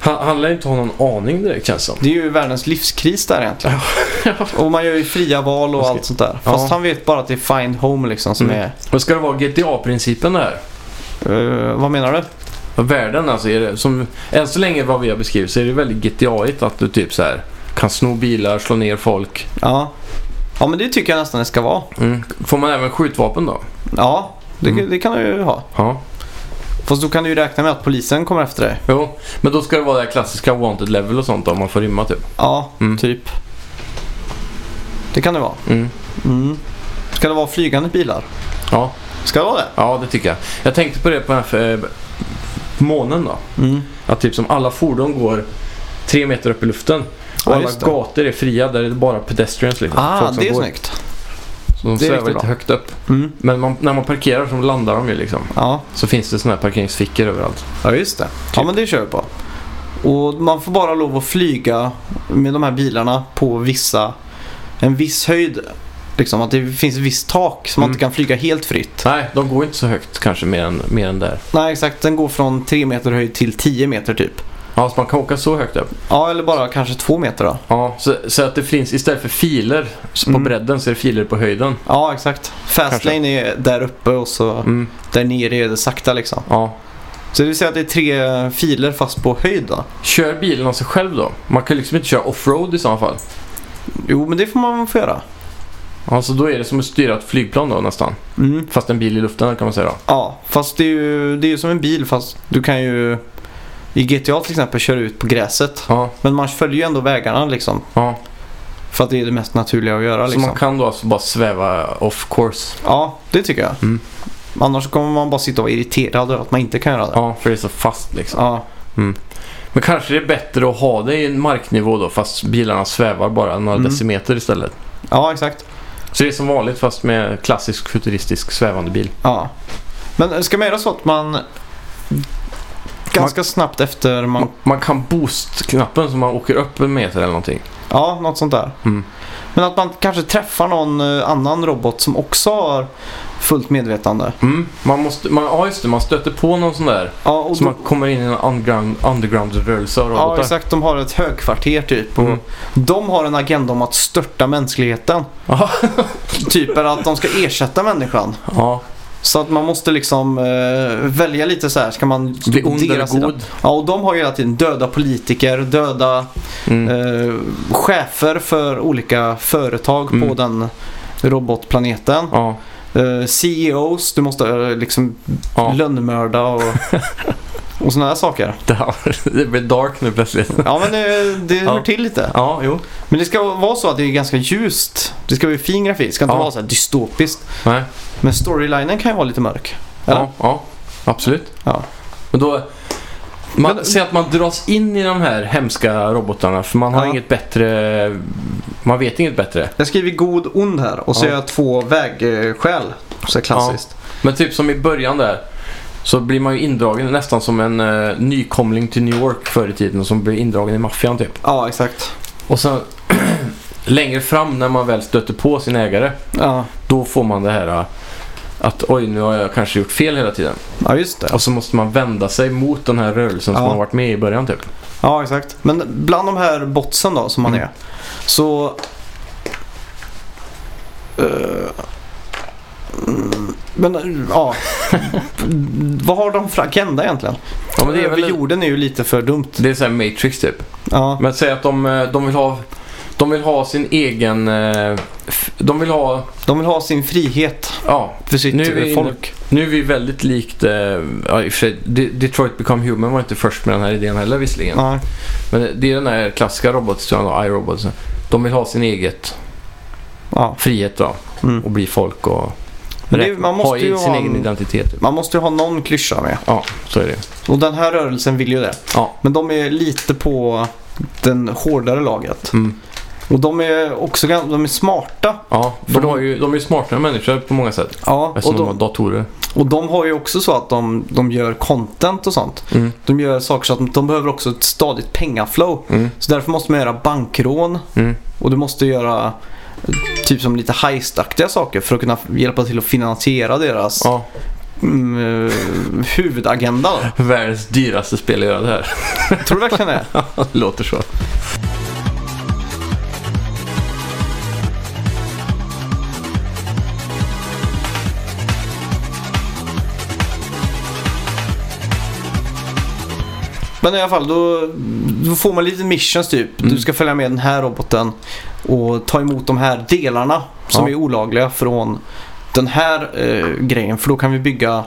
Han, han lär inte ha någon aning direkt känns det som. Det är ju världens livskris där egentligen. och man gör ju fria val och allt sånt där. Fast Ja. han vet bara att det är find home liksom som Mm. Men ska det vara GTA-principen där? är... eh, vad menar du? Världen alltså, är det, som, än så länge vad vi har beskrivit så är det väldigt GTA-igt att du typ så här kan sno bilar, slå ner folk. Ja. Ja, men det tycker jag nästan det ska vara. Mm. Får man även skjutvapen då? Ja, det, Mm. det kan du ju ha. Ja. Fast då kan du ju räkna med att polisen kommer efter dig. Jo, men då ska det vara det här klassiska wanted level och sånt om man får rymma typ. Ja, Mm. typ. Det kan det vara. Mm. Mm. Ska det vara flygande bilar? Ja. Ska det vara det? ja, det tycker jag. Jag tänkte på det på den här eh, månen då. Mm. Att typ som alla fordon går tre meter upp i luften. Och Ja, alla det. gator är fria där det är bara pedestrians liksom. Ah, det är går. snyggt. De svävar lite högt upp. Mm. Men man, när man parkerar så landar de ju liksom. Ja. Så finns det sådana här parkeringsfickor överallt. ja, just det. Ja, men det kör vi på. Och man får bara lov att flyga med de här bilarna på vissa, en viss höjd. Liksom att det finns ett visst tak så man Mm. inte kan flyga helt fritt. Nej, de går inte så högt kanske mer än, mer än där. Nej, exakt. Den går från 3 meter höjd till 10 meter typ. Ja, så man kan åka så högt upp. Ja, eller bara kanske 2 meter då. Ja, så, så att det finns istället för filer så på Mm. bredden så är det filer på höjden. Ja, exakt. Fastlane är där uppe och så Mm. där nere är det sakta liksom. Ja. Så det vill säga att det är tre filer fast på höjd då? Kör bilen av sig själv då? Man kan liksom inte köra offroad i sådana fall. Jo, men det får man få göra. Ja, så då är det som att styra ett flygplan då nästan. Mm. Fast en bil i luften kan man säga då. Ja, fast det är ju det är ju som en bil fast du kan ju i GTA till exempel köra ut på gräset. Ja, Men man följer ju ändå vägarna liksom. ja. För att det är det mest naturliga att göra Så liksom. man kan då alltså bara sväva off course. Ja, det tycker jag. Mm. Annars kommer man bara sitta och vara irriterad över att man inte kan göra det. Ja, för det är så fast liksom. Ja, Men kanske det är bättre att ha det i en marknivå då fast bilarna svävar bara några Mm. decimeter istället. ja exakt. Så det är som vanligt fast med klassisk futuristisk svävande bil. Ja. Men ska man göra så att man ganska snabbt efter man... Man, man kan boost-knappen så man åker upp en meter eller någonting. Ja, något sånt där. Mm. Men att man kanske träffar någon eh, annan robot som också har fullt medvetande. Mm. Man måste, man, ja just det, man stöter på någon sån där. Ja, och Så då, man kommer in i en underground, underground-rörelse av robotar. ja exakt. De har ett högkvarter typ. Och Mm. De har en agenda om att störta mänskligheten. Typ att de ska ersätta människan. ja. Så att man måste liksom eh, välja lite så här. Ska man Bli på ond eller god. Ja, och de har ju hela tiden döda politiker, döda Mm. eh, chefer för olika företag på Mm. den robotplaneten. Ja. Eh, CEOs, du måste eh, liksom Ja. lönnmörda och, och sådana här saker. Det, här, det blir dark nu plötsligt. Ja men det, det Ja. hör till lite. Ja, jo. Men det ska vara så att det är ganska ljust. Det ska vara fin grafik. Det ska inte Ja. vara så här dystopiskt. Nej. Men storylinen kan ju vara lite mörk. Eller? Ja, ja, absolut. Ja. Men då... Man Men- säger att man dras in i de här hemska robotarna för man har Ja. inget bättre... Man vet inget bättre. Jag skriver god ond här och så Ja. är jag två vägskäl. Så klassiskt. Men typ som i början där så blir man ju indragen nästan som en uh, nykomling till New York förr i tiden som blir indragen i maffian typ. Ja, exakt. Och sen längre fram när man väl stöter på sin ägare Ja, då får man det här uh, att oj nu har jag kanske gjort fel hela tiden. ja just det. Och så måste man vända sig mot den här rörelsen som Ja. man har varit med i början typ. Ja, exakt. Men bland de här botsen då som man Mm. är. Så... eh, mm, men ja. Vad har de för agenda egentligen? Ja, men det är väl jorden är ju lite för dumt. det är så här Matrix typ. Ja, Men säg att de, eh, de vill ha de vill ha sin egen... eh, De vill ha... de vill ha sin frihet Ja, för sitt Nu är vi folk. nu är vi väldigt likt... eh, Ja, i och för sig, De- Detroit Become Human var inte först med den här idén heller visserligen. Ja, Men det är den här klassiska robothistorien då, iRobots. De vill ha sin eget ja. frihet då. Mm. Och bli folk och... Men det- man måste ha ju sin ha egen en- identitet. Typ. Man måste ju ha någon klyscha med. Ja, så är det. Och den här rörelsen vill ju det. Ja. Men de är lite på den hårdare laget. Mm. Och de är också de är smarta. Ja, för De- de, har ju, de är ju smartare människor på många sätt. Ja, och Eftersom de har de, datorer. och de har ju också så att de, de gör content och sånt. Mm. De gör saker så att de, de behöver också ett stadigt pengaflow. Mm. Så därför måste man göra bankrån Mm. och du måste göra typ som lite heistaktiga saker för att kunna hjälpa till att finansiera deras Ja, mm, eh, huvudagenda. Världens dyraste spel att göra det här. Tror du verkligen det? det låter så. Men i alla fall, då, då får man lite missions typ. Mm. Du ska följa med den här roboten och ta emot de här delarna som Ja. är olagliga från den här eh, grejen. För då kan vi bygga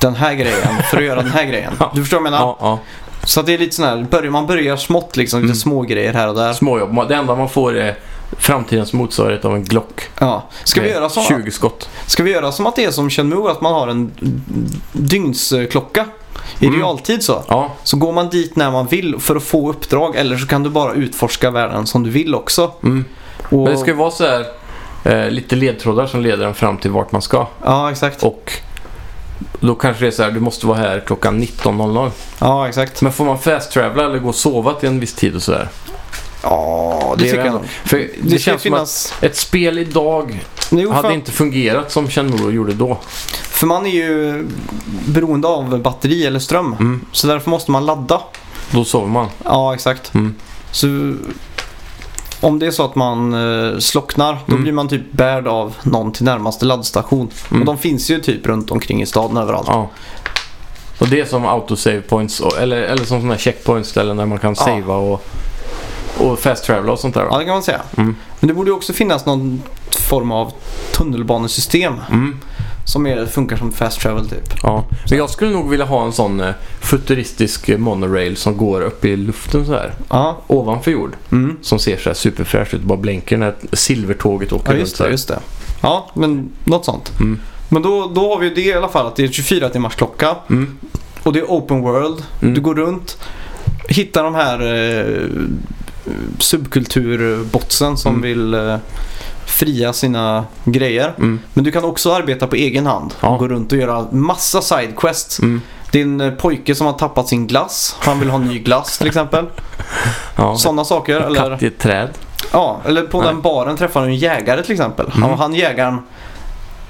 den här grejen för att göra den här grejen. Ja. Du förstår vad jag menar? Ja. Så att det är lite sån här, man börjar smått liksom, lite Mm. små grejer här och där. Småjobb. Det enda man får är framtidens motsvarighet av en Glock. Ja. Ska, vi göra som, 20 skott. ska vi göra som att det är som Shenmue, att man har en dygnsklocka? I Mm. realtid så. Ja, Så går man dit när man vill för att få uppdrag eller så kan du bara utforska världen som du vill också. mm. Och, Men det ska ju vara så här eh, lite ledtrådar som leder en fram till vart man ska. Ja, exakt. Och då kanske det är så här, du måste vara här klockan 19.00. Ja, exakt. Men får man fast travela eller gå och sova till en viss tid och sådär? Ja, det, är tycker jag nog. För det, Det, känns finnas... som att ett spel idag Jo, hade inte fungerat som Shenmue gjorde då. för man är ju beroende av batteri eller ström. Mm. Så därför måste man ladda. Då sover man. Ja, exakt. Mm. Så om det är så att man eh, slocknar, då Mm. blir man typ bärd av någon till närmaste laddstation. Mm. Och de finns ju typ runt omkring i staden överallt. Ja. Och det är som autosave points eller, eller som sådana här checkpoints ställen där man kan Ja. savea och, och fast travela och sånt där. Ja, va? det kan man säga. Mm. Men det borde ju också finnas någon form av tunnelbanesystem Mm. som är, funkar som fast travel typ. Ja. Men jag skulle nog vilja ha en sån eh, futuristisk monorail som går upp i luften så här. Ja, Ovanför jord. mm. Som ser så här superfräscht ut. Bara blänker när silvertåget åker ja runt. just så det, just det. Ja, men något sånt. Mm. Men då, då har vi det i alla fall att det är 24 timmars klocka Mm. och det är open world. Mm. Du går runt, hittar de här eh, subkulturbotsen som Mm. vill eh, fria sina grejer. Mm. Men du kan också arbeta på egen hand. Ja. Gå runt och göra massa sidequests. Mm. En eh, pojke som har tappat sin glass. Han vill ha ny glass till exempel. Ja. Sådana saker. Eller, Katt i ett träd. ja, eller på Nej. den baren träffar du en jägare till exempel. Mm. Han, han jägaren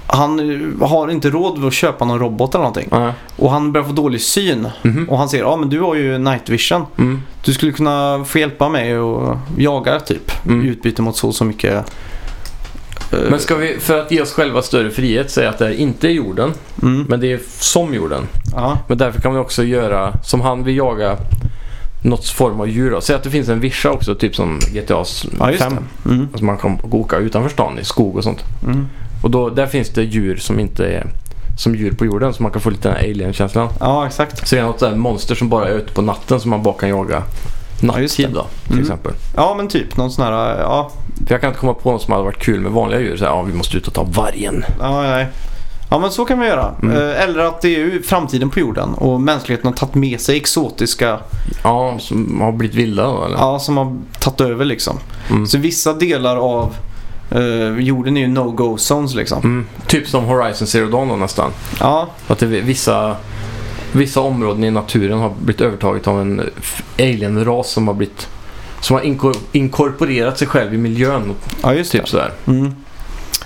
han har inte råd att köpa någon robot eller någonting. Ja. Och han börjar få dålig syn. Mhm. Och han säger ja men du har ju night vision. Mm. Du skulle kunna få hjälpa mig och jaga typ. Mm. I utbyte mot så så mycket. eh, Men ska vi, för att ge oss själva större frihet, säga att det här inte är jorden, mm, men det är som jorden. ja, Men därför kan vi också göra, som han vill jaga något form av djur då. Säg att det finns en vischa också, typ som GTA ja, just 5. det. Mm, Alltså man kan åka utanför stan i skog och sånt. mm. Och då, där finns det djur som inte är som djur på jorden, så man kan få lite den här alien-känslan. Ja, exakt. Så det är något där monster som bara är ute på natten som man bara kan jaga nattid då, till Mm. exempel. Ja, men typ någon sån här, ja, För jag kan inte komma på något som hade varit kul med vanliga djur. Så här, ja, vi måste ut och ta vargen. ja, nej. Ja, men så kan vi göra. Mm. Eh, Eller att det är ju framtiden på jorden och mänskligheten har tagit med sig exotiska, Ja, som har blivit vilda då, eller? ja, som har tagit över liksom. Mm. Så vissa delar av eh, jorden är ju no-go zones liksom. Mm. Typ som Horizon Zero Dawn då nästan. Ja, Att det, vissa, vissa områden i naturen har blivit övertaget av en alien-ras som har blivit som har inkor- inkorporerat sig själv i miljön. ja just Typ det. sådär. Mm.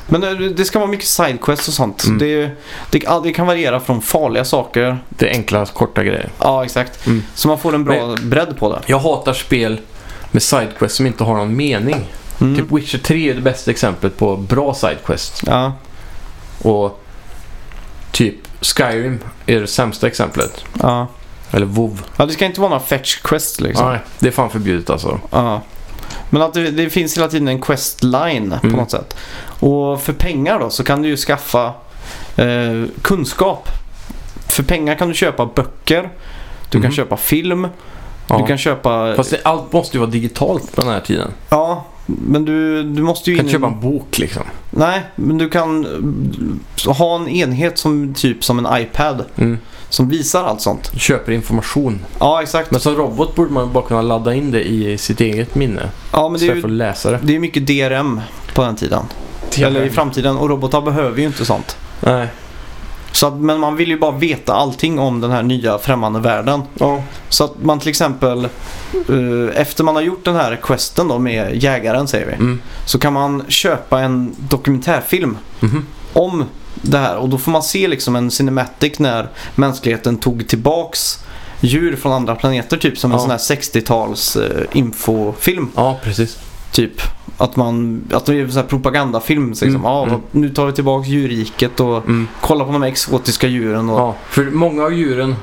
Men eh, det ska vara mycket sidequests och sånt. Mm. Det, det, det kan variera från farliga saker. Det är enkla, korta grejer. Ja, exakt. Mm. Så man får en bra bredd på det. Jag hatar spel med sidequests som inte har någon mening. Mm. Typ Witcher 3 är det bästa exemplet på bra sidequests. Ja, Och typ Skyrim är det sämsta exemplet. ja. Eller WoW. ja, det ska inte vara några fetch quests liksom. Nej, det är fan förbjudet alltså. Ja. Men att det, det finns hela tiden en quest line på Mm. något sätt. Och för pengar då så kan du ju skaffa eh, kunskap. För pengar kan du köpa böcker. Du kan Mhm. köpa film. Ja. Du kan köpa... Fast det, allt måste ju vara digitalt på den här tiden. Ja, men du, du måste Du ju kan in köpa en bok liksom. Nej, men du kan eh, ha en enhet som typ som en iPad. Mm. Som visar allt sånt. Du köper information. Ja, exakt. Men som robot borde man ju bara kunna ladda in det i sitt eget minne. ja, men det är, Istället för ju, att läsa det. det är mycket DRM på den tiden. Eller i framtiden. Och robotar behöver ju inte sånt. Nej. Så att, men man vill ju bara veta allting om den här nya främmande världen. Ja. Så att man till exempel eh, efter man har gjort den här questen då med jägaren säger vi. Mm. Så kan man köpa en dokumentärfilm Mhm. om det här. Och då får man se liksom en cinematic när mänskligheten tog tillbaks djur från andra planeter. Typ som en Ja. sån här 60-tals eh, infofilm. Ja, precis. Typ att man, att det är en sån här propagandafilm. Liksom. Mm, Ja, mm. Nu tar vi tillbaks djurriket och Mm. kollar på de exotiska djuren. Och, Ja, för många av djuren,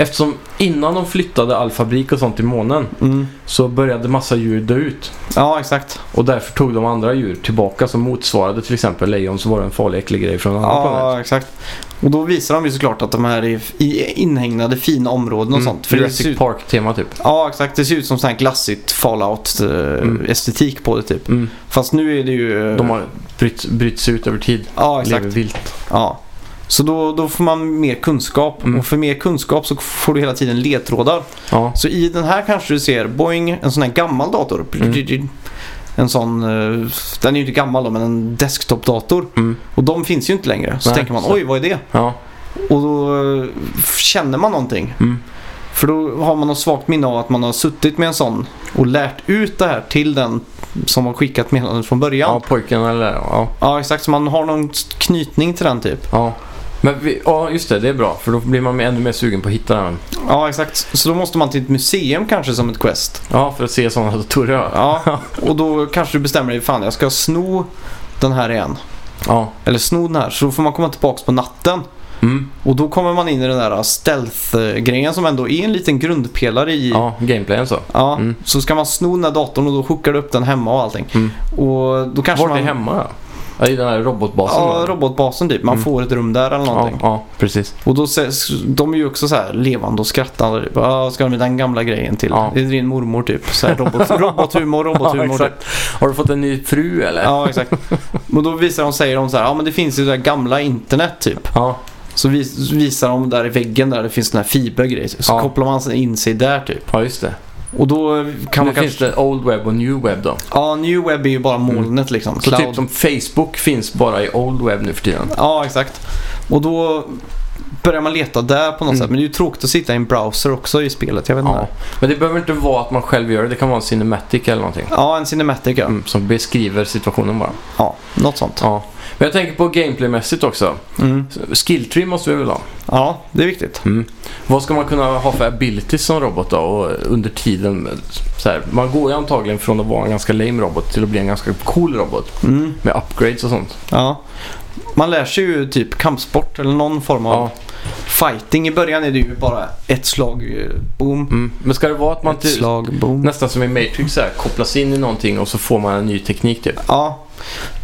eftersom innan de flyttade all fabrik och sånt till månen mm. så började massa djur dö ut. ja exakt. Och därför tog de andra djur tillbaka som motsvarade till exempel lejon så var det en farlig äcklig grej från en annan planet. Ja, exakt. Och då visar de ju såklart att de här är i inhägnade fina områden och Mm. sånt. För Jurassic ut, Park-tema typ. ja, exakt. Det ser ut som sån här glassigt Fallout-estetik på det typ. Mm. Fast nu är det ju... De har brytt, brytts ut över tid. Ja, exakt. Lever vilt. Ja. Så då, då får man mer kunskap Mm. och för mer kunskap så får du hela tiden ledtrådar. Ja. Så i den här kanske du ser Boeing, en sån här gammal dator. Mm. En sån, eh, den är ju inte gammal då, men en desktopdator. Mm. Och de finns ju inte längre. Så Nej, tänker man, så. oj vad är det? Ja. Och då eh, känner man någonting. Mm. För då har man något svagt minne av att man har suttit med en sån och lärt ut det här till den som har skickat meddelandet från början. ja, pojken eller... Ja. Ja, exakt. Så man har någon knytning till den typ. ja. Men vi, ja, just det. Det är bra. För då blir man ännu mer sugen på att hitta den. Ja, exakt. Så då måste man till ett museum kanske som ett quest. Ja, för att se sådana datorer. Ja. Och då kanske du bestämmer dig, fan jag ska sno den här igen. Ja. Eller sno den här. Så då får man komma tillbaka på natten. Mm. Och då kommer man in i den där stealth-grejen som ändå är en liten grundpelare i... Ja, gameplayen så. Ja, Mm. så ska man sno den där datorn och då hookar du upp den hemma och allting. Mm. Och då kanske Vart man... är hemma? Ja, I den här robotbasen Ja, då? robotbasen typ. Man Mm. får ett rum där eller ja, någonting. ja, precis. Och då de är ju också så här levande och skrattande. Typ. Ja, ska de med den gamla grejen till? Ja. Det är din mormor typ. Så här, robot, robothumor, robothumor. Ja, typ. Har du fått en ny fru eller? Ja, exakt. Och då visar de, säger de så här, ja men det finns ju det gamla internet typ. Ja. Så vis, visar de där i väggen där det finns den här fibergrejer. Så Ja. kopplar man in sig där typ. ja, just det. Och då kan man finns kanske... det old web och new web då. Ja, new web är ju bara molnet liksom. Så Cloud. typ som Facebook finns bara i old web nu för tiden. Ja, exakt. Och då börjar man leta där på något Mm. sätt. Men det är ju tråkigt att sitta i en browser också i spelet. Jag vet inte. Ja. Men det behöver inte vara att man själv gör det. Det kan vara en cinematic eller någonting. Ja, en cinematic ja. Mm, som beskriver situationen bara. Ja, något sånt. Ja. Men jag tänker på gameplaymässigt också. Mm. Skilltree måste vi väl ha? Ja, det är viktigt. Mm. Vad ska man kunna ha för abilities som robot då? Och under tiden, så här, man går ju antagligen från att vara en ganska lame robot till att bli en ganska cool robot. Mm. Med upgrades och sånt. Ja. Man lär sig ju typ kampsport eller någon form av Ja. fighting. I början är det ju bara ett slag, eh, boom. Mm. Men ska det vara att man Ett till, slag, boom. nästan som i Matrix så här, kopplas in i någonting och så får man en ny teknik typ? Ja,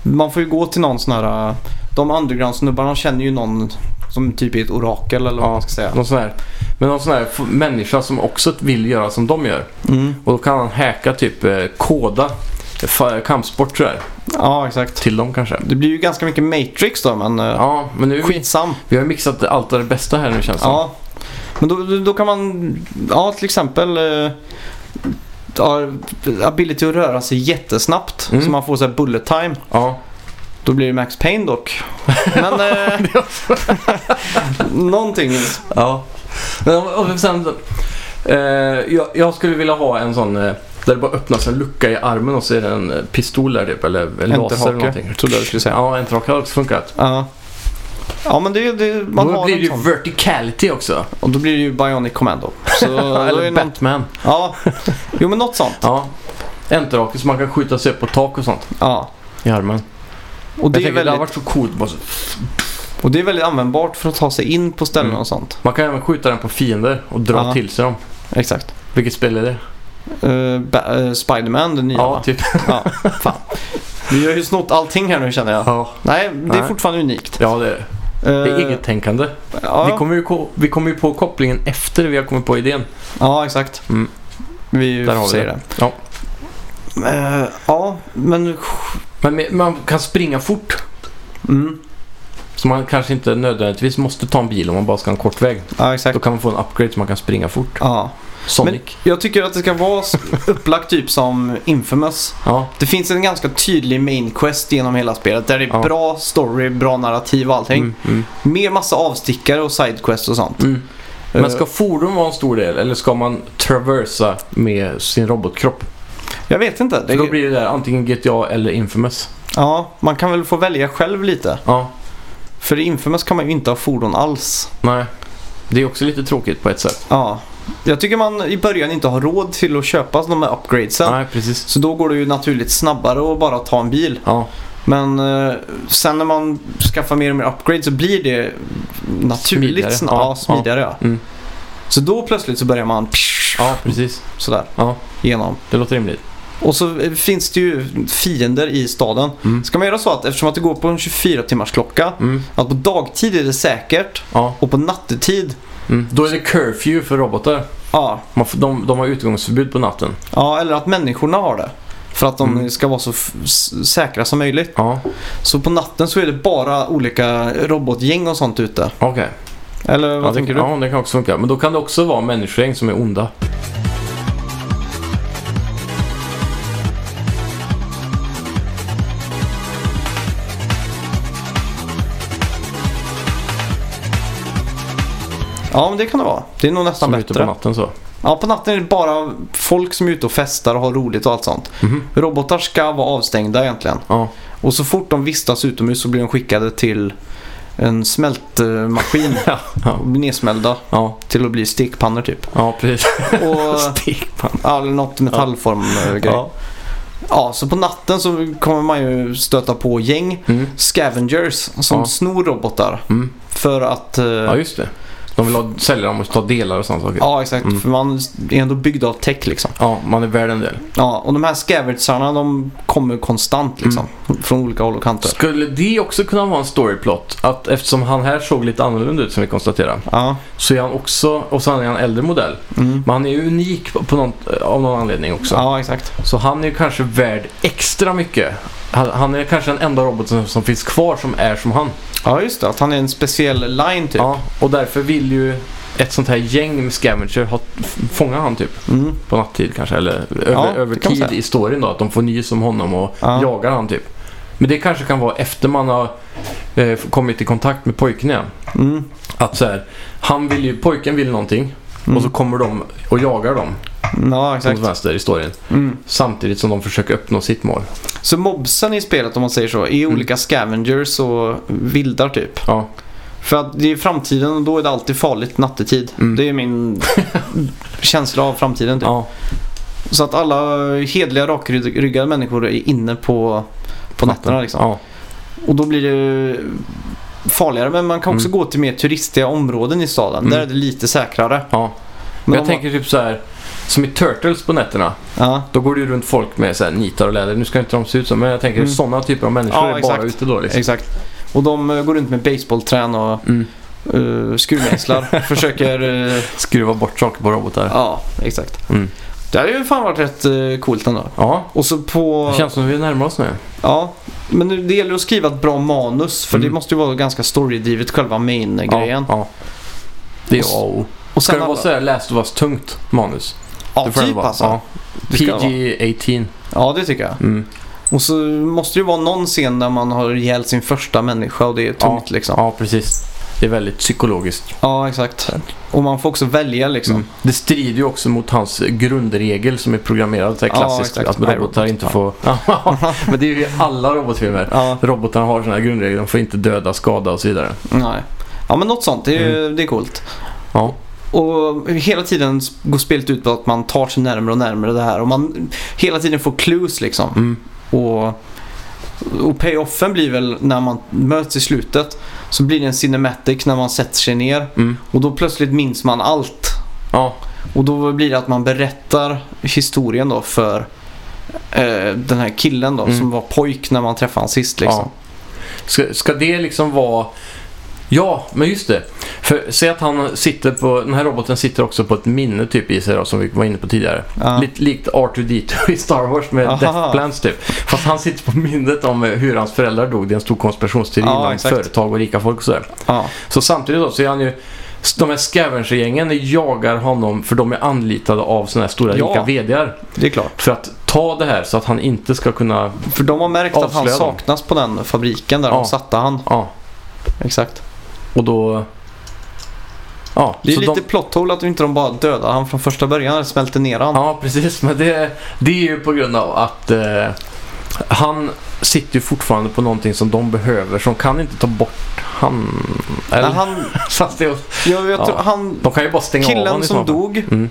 man får ju gå till någon sån här... äh, De underground-snubbarna känner ju någon som typ är ett orakel eller vad Ja. man ska säga. Någon sån här, men någon sån här människa som också vill göra som de gör. Mm. Och då kan han hacka typ eh, koda kampsport sådär, Ja, exakt. till dem kanske. Det blir ju ganska mycket Matrix då, men äh, Ja, men nu är vi, skitsam. vi har mixat allt av det bästa här nu känns det. Ja, men då, då- kan man... Ja, till exempel... äh, Ja, ability att röra sig jättesnabbt. Mm. Så man får så här bullet time. Ja. Då blir det Max Payne dock. Men... äh, någonting. ja. Men, och sen, eh, jag, jag skulle vilja ha en sån eh, där det bara öppnas en lucka i armen och så är det en eh, pistol där typ, eller en laser eller någonting. trodde jag du skulle säga. Ja, enterhake hade också funkat. Ja. Ja, men det... det man då har blir det ju sån. verticality också. Och då blir det ju Bionic Commando. Så eller Batman. Ja, jo men något sånt. Ja. Enterhake så man kan skjuta sig upp på tak och sånt Ja. i armen. Och det, jag är tänker, det har väldigt, varit så coolt. Bara så- och det är väldigt användbart för att ta sig in på ställen Mm. och sånt. Man kan även skjuta den på fiender och dra Ja. till sig dem. Exakt. Vilket spel är det? Uh, uh, Spiderman, den nya Ja, va? typ. Ja, fan. Vi har ju snott allting här nu känner jag. Ja, Nej, det är Nej. fortfarande unikt. ja det är det. Det är Eh, eget tänkande. Ja, Vi kommer ju ko- vi kommer ju på kopplingen efter vi har kommit på idén. ja, exakt. Mm. Vi Där har vi det. det. Ja. Eh, ja, men... Men man kan springa fort. Mm, Så man kanske inte nödvändigtvis måste ta en bil om man bara ska en kort väg. ja, Då exakt. kan man få en upgrade så man kan springa fort. Ja. Sonic. Jag tycker att det ska vara upplagt typ som Infamous. Ja, Det finns en ganska tydlig main quest genom hela spelet. Där det är Ja. bra story, bra narrativ och allting. mm, mm, Mer massa avstickare och sidequests och sånt. mm. Men Eh, ska fordon vara en stor del eller ska man traversa med sin robotkropp? Jag vet inte. För då Det, blir det där antingen GTA eller Infamous. ja, man kan väl få välja själv lite. Ja, För i Infamous kan man ju inte ha fordon alls. nej. Det är också lite tråkigt på ett sätt. Ja. Jag tycker man i början inte har råd till att köpa de här upgradesen. Nej, precis. Så då går det ju naturligt snabbare att bara ta en bil. Ja, Men eh, sen när man skaffar mer och mer upgrades så blir det naturligt Smidigare. sna- Ja, ja, smidigare. Ja. Mm. Så då plötsligt så börjar man ja precis. sådär Ja, igenom. det låter rimligt. Och så eh, finns det ju fiender i staden. Mm. Ska man göra så att eftersom att det går på en 24 timmars klocka Mm. att på dagtid är det säkert Ja, och på nattetid mm. Då är det curfew för robotar. ja, Man de, de har utgångsförbud på natten. ja, eller att människorna har det. För att de Mm. ska vara så säkra som möjligt. Ja, Så på natten så är det bara olika robotgäng och sånt ute. okej. Eller vad Ja, det, tänker du? ja, det kan också funka. Men då kan det också vara människogäng som är onda. Ja, men det kan det vara. Det är nog nästan Som är ute på bättre. natten så. Ja, på natten är det bara folk som är ute och festar och har roligt och allt sånt. Mhm. Robotar ska vara avstängda egentligen. Ja, Och så fort de vistas utomhus så blir de skickade till en smältmaskin ja, ja, blir nedsmälda ja, till att bli stekpannor typ. ja precis. Och Stekpanna. ja, eller något metallform eh, grej. Ja. Ja. så på natten så kommer man ju stöta på gäng Mm. scavengers som Ja. snor robotar. Mm. För att... eh, ja, just det. De vill ha, sälja dem och ta delar och sånt saker. ja, exakt. Mm. För man är ändå byggd av tech liksom. Ja, man är värd en del. Ja, och de här scavengersarna de kommer konstant liksom. Från olika håll och kanter. Skulle det också kunna vara en storyplot? Att eftersom han här såg lite annorlunda ut som vi konstaterar. Ja. Så är han också, och så är han en äldre modell. Mm. Men han är ju unik på, på någon, av någon anledning också. Ja, exakt. Så han är ju kanske värd extra mycket. Han, han är kanske den enda roboten som finns kvar som är som han. Ja, just det. Att han är en speciell line typ. Ja, och därför vill ju ett sånt här gäng med scavenger ha, fånga han typ Mm. på nattid kanske. Eller över, Ja, över tid i storyn då. Att de får nys om honom och Ja. jagar han typ. Men det kanske kan vara efter man har eh, kommit i kontakt med pojken igen. Mm. Att så här, han vill ju, pojken vill någonting Mm. och så kommer de och jagar dem Ja, exakt. vänster i storyn. Mm. Samtidigt som de försöker uppnå sitt mål. Så mobsen i spelet om man säger så är Mm. olika scavengers och vildar typ. Ja, För att det är framtiden och då är det alltid farligt nattetid. Mm. Det är min känsla av framtiden typ. ja, Så att alla hedliga rakryggade människor är inne på, på nätterna liksom. Ja, Och då blir det farligare. Men man kan också Mm. gå till mer turistiga områden i staden. Mm. Där är det lite säkrare. ja. Men jag man- tänker typ så här. Som i Turtles på nätterna. Ja, Då går det ju runt folk med så här nitar och läder. Nu ska inte de se ut så, men jag tänker Mm. sådana typer av människor Ja, är exakt. bara ute då liksom. exakt. Och de eh, går runt med baseballträn och Mm. uh, skruvmejslar. Försöker... eh, Skruva bort saker på robotar. ja, exakt. Mm. Det hade ju fan varit rätt uh, coolt ändå. Ja, Och så på... det känns som att vi närmar oss nu. Ja, men det gäller att skriva ett bra manus. För Mm. det måste ju vara ganska storydrivet själva main-grejen. Ja, ja. Det är Och och. Och Ska det vara alla- så här Last of Us tungt manus? Ja, det typ alltså. Ja. Det vara. PG-18. Ja, det tycker jag. Mm. Och så måste det ju vara någon scen där man har ihjäl sin första människa och det är tungt liksom. Ja, precis. Det är väldigt psykologiskt. Ja, exakt. Och man får också välja liksom. Mm. Det strider ju också mot hans grundregel som är programmerad så här Ja, klassiskt. exakt. att robotar inte ja. får... Ja, men det är ju i alla robotfilmer. Ja, Robotarna har sådana här grundregler. De får inte döda, skada och så vidare. nej. Ja, men något sånt. Det är, Mm. det är coolt. Ja, Och hela tiden går spelet ut på att man tar sig närmare och närmare det här. Och man hela tiden får clues liksom. mm. Och, och payoffen blir väl när man möts i slutet. Så blir det en cinematic när man sätter sig ner. Mm. Och då plötsligt minns man allt. ja. Och då blir det att man berättar historien då för eh, den här killen då Mm. som var pojk när man träffade honom sist liksom. Ska, ska det liksom vara... Ja, men just det. För säg att han sitter på... Den här roboten sitter också på ett minne typ i sig då, som vi var inne på tidigare. Ja. Lite likt R2D2 i Star Wars med Aha. Death Plans typ. Fast han sitter på minnet om hur hans föräldrar dog. Det är en stor konspirationsteori Ja, inom exakt. företag och rika folk och sådär. Ja. Så samtidigt då så är han ju... De här scavenger-gängen jagar honom för de är anlitade av sådana här stora Ja. rika VDR. Det är klart. För att ta det här så att han inte ska kunna... För de har märkt att han dem. saknas på den fabriken där Ja. de satte han. Ja, Exakt. Och då... Ja, Det är lite de... plot hole att inte de bara dödade han från första början smälter ner han. Ja, precis. Men det, det är ju på grund av att eh, han sitter ju fortfarande på någonting som de behöver. Så de kan inte ta bort han. Eller? Nej, han, jag, jag Ja. tror, han, de kan ju bara stänga av killen honom i som dog, Mm.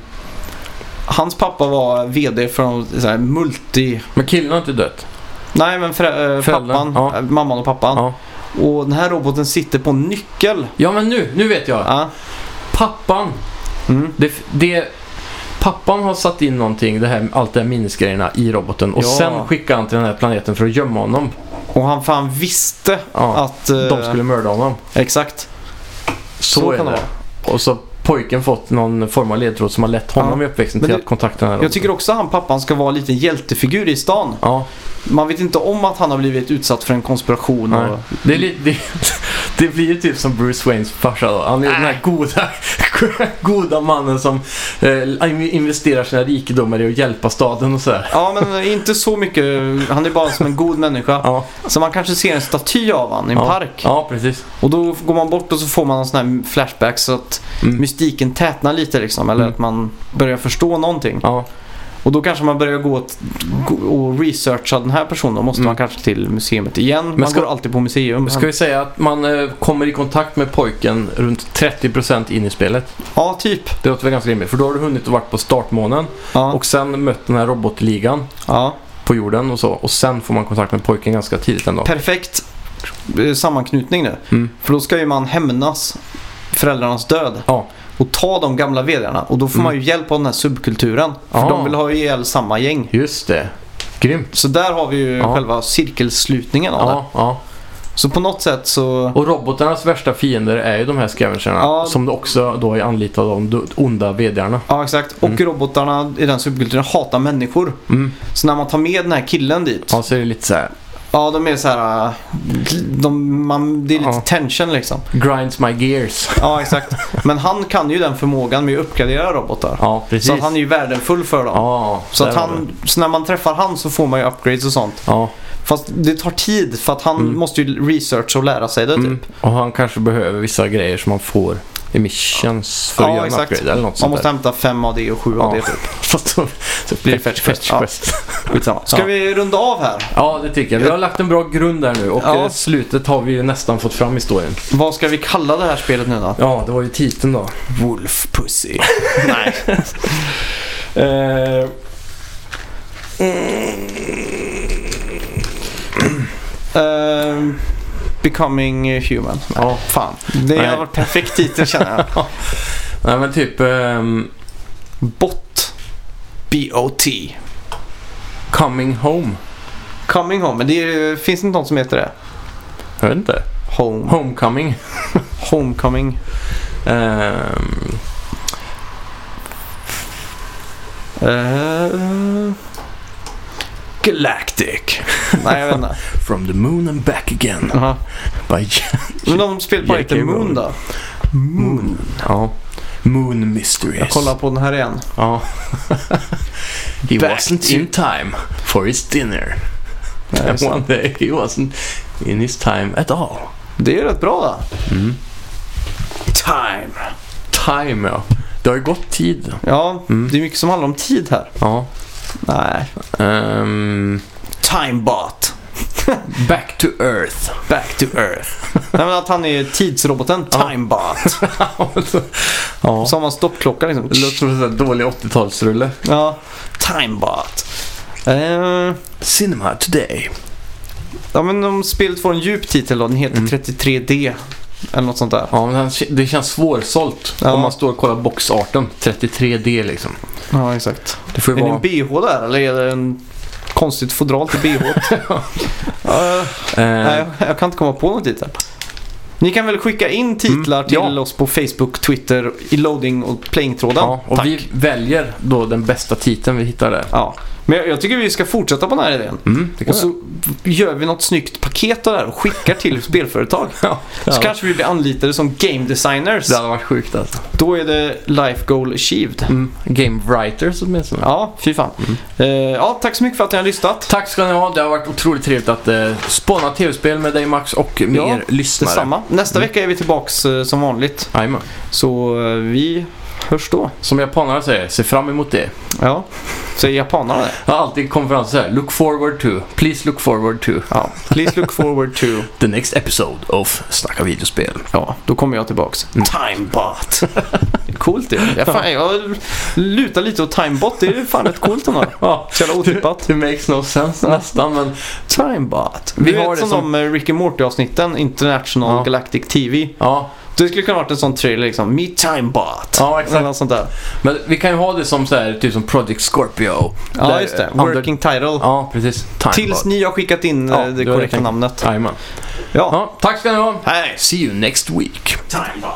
hans pappa var VD för en multi... Men killen har inte dött. Nej men förä- äh, Föräldern, pappan, ja. äh, mamman och pappan. Ja. Och den här roboten sitter på en nyckel. ja, men nu, nu vet jag. Ja. Pappan. Mm. Det, det, pappan har satt in någonting, det här, allt det här minnesgrejerna i roboten. Och Ja. sen skickar han till den här planeten för att gömma honom. Och han fan visste Ja. att... eh, De skulle mörda honom. Exakt. Så, Så kan det. det Och så pojken fått någon form av ledtråd som har lett honom Ja. i uppväxten till det- att kontakta den här Jag tycker också att han pappan ska vara en liten hjältefigur i stan. Ja, Man vet inte om att han har blivit utsatt för en konspiration. nej. Och... Det, är li- det, det blir ju typ som Bruce Waynes farsa då. Han är den här goda, goda mannen som eh, investerar sina rikedomar i att hjälpa staden och sådär. Ja, men inte så mycket. Han är bara som en god människa. Ja, Så man kanske ser en staty av han i en ja. park. Ja, precis. Och då går man bort och så får man en sån här flashback så att Mm. Mystiken tätnar lite liksom. Eller Mm. att man börjar förstå någonting. Ja, Och då kanske man börjar gå gå och researcha den här personen. Då måste Mm. man kanske till museet igen. man ska- går alltid på museum. Ska vi säga att man eh, kommer i kontakt med pojken runt 30% in i spelet? Ja, typ. Det låter väl ganska rimligt. För då har du hunnit att varit på startmånen Ja. och sen mött den här robotligan ja. på jorden och så. Och sen får man kontakt med pojken ganska tidigt ändå. Perfekt eh, sammanknytning nu. Mm. För då ska ju man hämnas föräldrarnas död. Ja. Och ta de gamla vdarna. Och då får Mm. man ju hjälp av den här subkulturen. För Ah. de vill ha ihjäl samma gäng. Just det. Grymt. Så där har vi ju Ja. själva cirkelslutningen av det. Ja, ja. Så på något sätt så... Och robotarnas värsta fiender är ju de här scavengerna. Ja. Som också då är anlitade av de onda vdarna. Ja, exakt. Och Mm. robotarna i den subkulturen hatar människor. Mm. Så när man tar med den här killen dit. Ja, så är det lite så här. Ja, de är så här... äh, De, man, det är lite Ja. tension liksom. Grinds my gears. Ja, exakt. Men han kan ju den förmågan med att uppgradera robotar. Ja, precis. Så att han är ju värdefull för dem. Ja, Så, att han, så när man träffar han så får man ju upgrades och sånt. Ja, Fast det tar tid för att han Mm. måste ju researcha och lära sig det mm. typ. och han kanske behöver vissa grejer som man får i missions för att Ja, göra en exakt. upgrade eller något Man sånt måste där. hämta fem av det och sju av Ja. det typ. Så, så, så blir det fetch quest. Ja. Skitsamma. Ska Ja. vi runda av här? Ja, det tycker jag. Vi har lagt en bra grund där nu och Ja. eh, slutet har vi ju nästan fått fram i storyn. Vad ska vi kalla det här spelet nu då? Ja, det var ju titeln då. Wolf Pussy. Nej. Eh, Ehm, becoming human. ja, Fan. Det Nej. har varit perfekt titel känner jag. nej men typ ehm, Bot. B-O-T. Coming Home. Coming home. Men det är, finns inte något som heter det? Jag vet inte. Home. Homecoming. Homecoming. Ehm, Uh, Galactic. Nej, jag vet inte. from the moon and back again. Jaha. By Men de spelar J.K. heter Moon då? Moon. Ja. Moon Mysteries. Jag kollar på den här igen. Ja. He Back wasn't in time for his dinner. And one day he wasn't in his time at all. Det är rätt bra då. Mm. Time. Time ja. Det har ju gått tid. Ja, Mm. det är mycket som handlar om tid här. Ja. Nej. Ehm, Timebot. back to earth. Back to Earth. Nej men att han är tidsroboten. Timebot. ja. Så har man stoppklocka liksom. Det låter som en sån här dålig 80-talsrulle. Ja. Timebot. Eh, Cinema today. ja men om spelet får en djup titel då. Den heter Mm. 33D. Eller något sånt där. Ja, men det känns svårsålt Ja. om man står och kollar boxarten. 33D liksom. Ja exakt. Det får Är ju det en vara... bh där eller är det en konstigt fodral till bh? ja, Eh, nej, jag kan inte komma på någon titel. Ni kan väl skicka in titlar Mm, till ja. oss på Facebook, Twitter, i loading och playing-tråden. ja, och Tack. vi väljer då den bästa titeln vi hittar där. Ja. Men jag, tycker vi ska fortsätta på den här idén. Mm, Och så gör vi något snyggt paket av det här och skickar till spelföretag. Ja. Så kanske vi blir anlitade som game designers. Det hade varit sjukt alltså. Då är det life goal achieved. Mm. Game writers åtminstone. Ja, fy fan. Eh, ja, tack så mycket för att ni har lyssnat. Tack ska ni ha. Det har varit otroligt trevligt att eh, spåna tv-spel med dig Max och med Ja, er lyssnare. Detsamma. Nästa Mm. vecka är vi tillbaks eh, som vanligt. Jajamän. Så eh, vi hörs då. Som japanerna säger, se fram emot det. Ja, säger japanerna det? Har alltid konferenser här. Look forward to. Please look forward to. Ja. Please look forward to. The next episode of Snacka videospel. Ja, då kommer jag tillbaks. Mm. Timebot. Coolt det. Jag, fan, jag lutar lite åt Timebot. Det är fan rätt coolt ändå. Ja, Så jävla otippat. det makes no sense nästan men Timebot. Vi Vi har vet det som, som- de eh, Rick and Morty-avsnitten, International Ja. Galactic TV. ja. Det skulle kunna varit en sån trailer liksom. Meet Timebot. Ja, exakt. Eller något sånt där. Men vi kan ju ha det som så här, typ som Project Scorpio. Ja, Där, just det. eh, under- Working title. Ja, precis. Time Tills ni har skickat in Ja, eh, det korrekta namnet. Jajamän. Ja. Ja, tack ska ni ha. Hej! See you next week. Timebot.